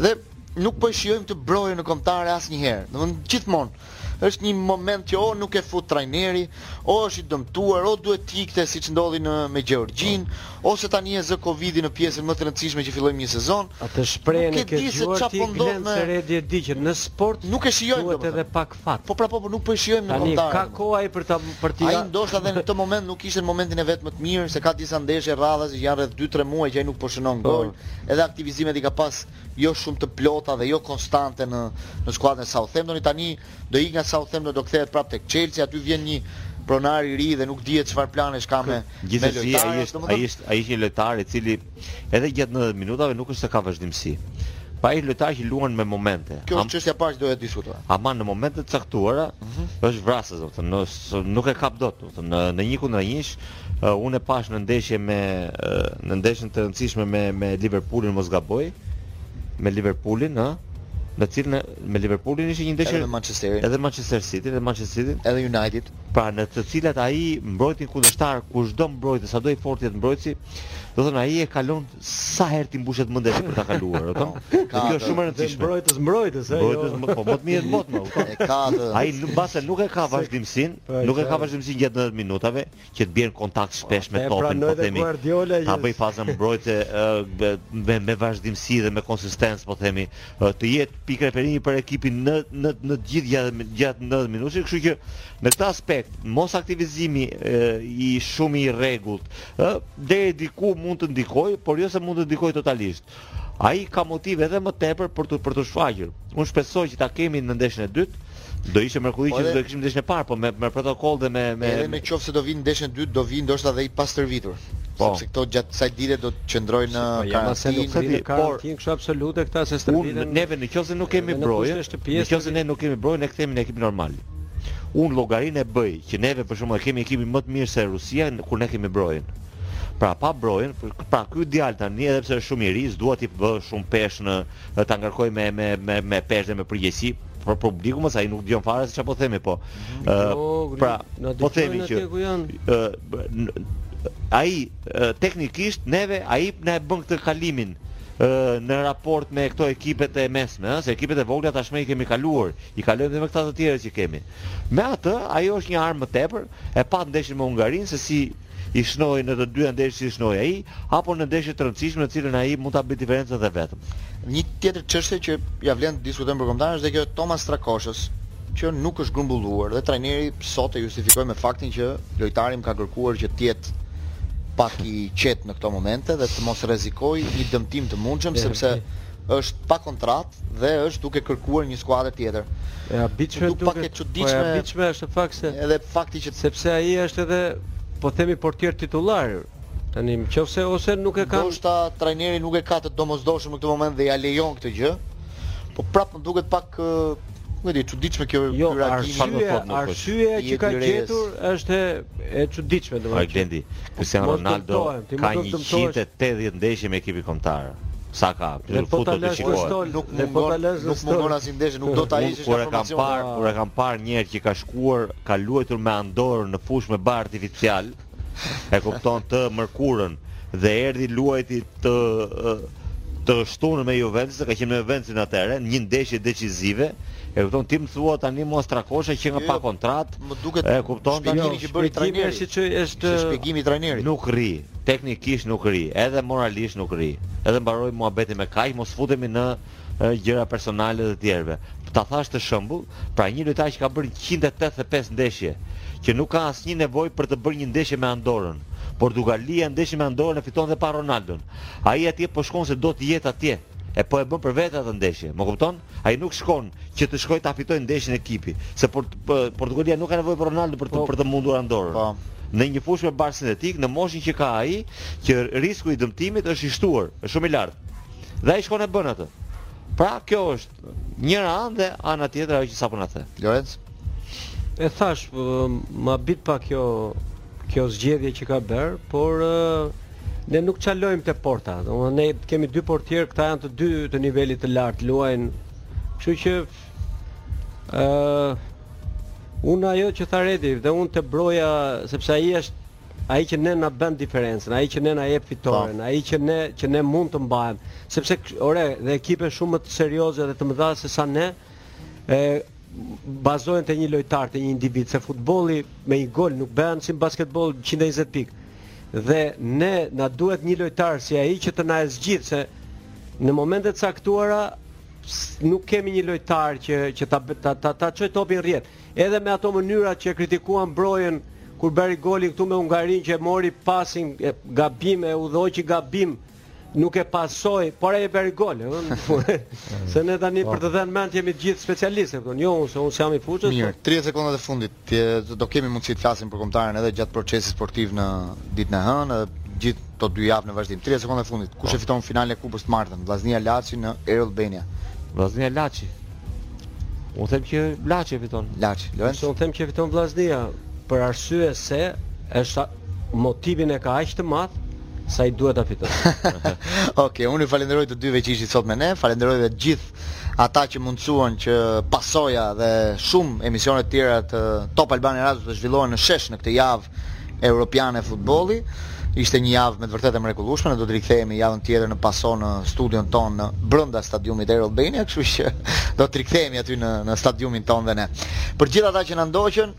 Dhe nuk po e shijojmë dot Brojën në kombëtare asnjëherë. Domethënë gjithmonë është një moment që o nuk e fut trajneri, O është i dëmtuar, o duhet të ikte siç ndodhi në me Gjeorgjinë, ose tani e zë Covidi në pjesën më të rëndësishme që fillojmë një sezon. Atë shprehjen e ke dëgjuar ti Glen se Redi e di që në sport duhet edhe pak fat. Po pra po, por nuk po e shijojmë në kombëtare. Tani ka kohë ai për ta për t'i Ai ndoshta edhe në këtë moment nuk ishte në momentin e vet më të mirë, se ka disa ndeshje radhazi që janë rreth dy tre muaj që ai nuk po shënon gol, edhe aktivizimet i ka pas jo shumë të plota dhe jo konstante në në skuadrën e Southamptonit, tani do ik nga Southampton do kthehet prapë tek Chelsea aty vjen një pronar i ri dhe nuk dihet çfarë planesh ka me me lojtarët domethënë ai është një lojtar i cili edhe gjatë 90 minutave nuk është se ka vazhdimësi pra ai është lojtar që luan me momente kjo është çështja e parë që doja të diskutoja ama në momente të caktuara mhm. është vrasës domethënë nuk e kap dot domethënë në një kundra një unë e pashë në ndeshje me në ndeshjen e rëndësishme me me Liverpoolin mos gaboj me Liverpoolin ë në cilën Me Liverpoolin ishte një ndeshje. Edhe me Manchesterin. Edhe Manchester City dhe Manchester City-n. Edhe United. Pra në të cilat ai mbrojtësin kundërshtar kushdo mbrojtës, sado i fortë të jetë mbrojtësi, domethënë ai e kalon sa herë t'i mbushet mendja për ta kaluar, e kupton? Po, ka. Kjo është shumë e rëndësishme. Mbrojtës, mbrojtës, ai. Mbrojtës, jo. po më të mirë në botë, më kupton? E ka atë. Ai mbase nuk e ka vazhdimsinë, po, nuk e ka vazhdimsinë gjatë 90 minutave. që të bjerë në kontakt shpesh me topin, po themi, ta bëjë fazën mbrojtëse me vazhdimësi dhe me konsistencë, po themi, të jetë pikë referimi për ekipin në të gjithë gjatë nëntëdhjetë minutave, kështu që në këtë aspekt mosaktivizimi jo shumë i rregullt, ë, deri diku mund të ndikojë, por jo se mund të ndikojë totalisht. Ai ka motiv edhe më tepër për të për t'u shfaqur. Unë shpresoj që ta kemi në ndeshjen e dytë. Do ishte mrekulli po që do të kishim në ndeshjen e parë, po me me protokoll dhe me me Edhe në qoftë se do vijë në ndeshjen e dytë, do vijë ndoshta dhe i pastërvitur. Po. Sepse këto gjatë kësaj dite do të qëndrojnë në po, karantinë, nuk vinë në karantinë kështu absolute këta se stërviten. Unë neve në qoftë se nuk kemi Brojën, në qoftë se ne nuk kemi Brojën, ne kthehemi në ekip normal. Unë llogarinë e bëj që neve për shembull kemi ekipin më të mirë se Rusia kur ne kemi Brojën. Pra pa Brojën, pra ky djalë tani edhe pse është shumë i ri, s'dua ti bë shumë peshë, ta ngarkoj me me me me peshë dhe me përgjegjësi, por publikun, mos ai nuk dëgjon fare se çfarë po themi po. Mhm. Ë jo, pra po themi që ai teknikisht neve ai na e bën këtë kalimin në raport me këto ekipet e mesme, ëh, se ekipet e vogla tashmë i kemi kaluar, i kalojmë edhe me këta të tjerë që kemi. Me atë, ajo është një armë më tepër, e pe ndeshjen me Hungarinë se si i shënoi në të dyja ndeshjet, si shënoi ai, apo në ndeshje të rëndësishme në të cilën ai mund ta bëjë diferencën dhe vetëm. Një tjetër çështje që ia vlen të diskutojmë për Kombëtaren është dhe kjo e Thomas Strakoshës, që nuk është grumbulluar dhe trajneri sot e justifikoi me faktin që lojtari më ka kërkuar që të jetë pak i qetë në këto momente dhe të mos rrezikojë një dëmtim të mundshëm sepse është pa kontratë dhe është duke kërkuar një skuadër tjetër. E habitshme duket, pak e çuditshme. Po e habitshme është në fakt se edhe fakti që sepse ai është edhe po themi portier titullar. Tani nëse ose nuk e ka ndoshta trajneri nuk e ka të domosdoshëm në këtë moment dhe ia lejon këtë gjë. Po prapë më duket pak Nuk e di, e çuditshme kjo jo, ky reagim. Arsyeja, arsyeja që ka gjetur është e çuditshme domethënë. Ai Blendi, Cristiano Ronaldo ka 180 ndeshje me ekipin kombëtar. Sa ka, pyll fut do të shikohet. Nuk mungon asnjë ndeshje, nuk do ta heqësh nga formacioni. Ku e kam parë një herë që ka shkuar, ka luajtur me Andorrën në fushë me bar artificial, e kupton, të mërkurën dhe erdhi luajti të të shtunën me Juventusin, ka qenë me Juventusin atëherë, një ndeshje decizive, e kupton, ti më thua Thomas Strakosha që ngaqë pa kontratë, Më duket e kupton shpjegimin që bëri trajneri. Shpjegimi që është se shpjegimi i trajnerit. Nuk rri, teknikisht nuk rri, edhe moralisht nuk rri. Edhe mbaroi muhabeti me kaq, mos futemi në gjëra personale të të tjerëve. Ta thashë si shembull, pra një lojtar që ka bërë 185 ndeshje, që nuk ka asnjë nevojë për të bërë një ndeshje me Andorrën. Portugalia ndeshjen me Andorrën e fiton dhe pa Ronaldon. Ai atje po shkon se do të jetë atje. E po e bën për vetë atë ndeshje. Më kupton? Ai nuk shkon që të shkojë ta fitojë ndeshjen ekipi, se Portugalia nuk ka nevojë për Ronaldon për të po. për të mundur Andorrën. Po. Në një fushë me bar sintetik, në moshën që ka ai, që risku i dëmtimit është i shtuar, është shumë i lartë. Dhe ai shkon e bën atë. Pra, kjo është njëra anë dhe ana tjetër ajo që sapo na the. Lorenc. E thashë, më habit pak kjo kjo zgjedhje që ka bërë, por ne nuk çalojmë te porta. Domethënë ne kemi dy portierë, këta janë të dy të nivelit të lartë, luajnë. Kështu që ë uh, unë ajo që tha Redi dhe unë te Broja sepse ai është ai që ne na bën diferencën, ai që ne na jep fitoren, po. ai që ne që ne mund të mbahemi, sepse ore dhe ekipe shumë më të serioze dhe të mëdha se sa ne, ë bazohen te një lojtar, te një individ, se futbolli me një gol nuk bëhet si në basketboll 120 pikë. Dhe ne na duhet një lojtar si ai që të na e zgjidhë, se në momente të caktuara nuk kemi një lojtar që që ta ta ta, ta çojë topin në rrjetë. Edhe me ato mënyrat që kritikuan Brojën kur bëri golin këtu me Hungarinë që mori pasin gabim e udhëhoqi gabim nuk e pasoi, por e bëri gol, se ne tani për të, po, dhënë mend jemi të gjithë specialistë, po jo unë, se unë jam i fushës. Mirë, 30 sekondat e fundit, do kemi mundësi të flasim për kombëtaren edhe gjatë Procesit Sportiv në ditën e hënë, edhe gjithë këto dy javë në vazhdim. 30 sekondat e fundit, kush e fiton finalen e Kupës të martën? Vllaznia Laçi në Air Albania. Vllaznia Laçi. Unë them që Laçi fiton. Laçi, Lorenc. Unë them që fiton Vllaznia për arsye se është Motivin e ka aq të madh sa i duhet ta fitojë. Okej, unë ju falenderoj të dyve që ishit sot me ne, falenderoj dhe gjithë ata që mundësuan që Pasoja dhe shumë emisione të tjera të Top Albania Radio të zhvillohen në shesh në këtë javë europiane futbolli. Ishte një javë me të vërtetë e mrekullueshme, ne do të rikthehemi javën tjetër në Pasoja në studion tonë brenda stadiumit Air Albania, kështu që do të rikthehemi aty në në stadiumin tonë dhe ne. Për gjithë ata që na ndoqën,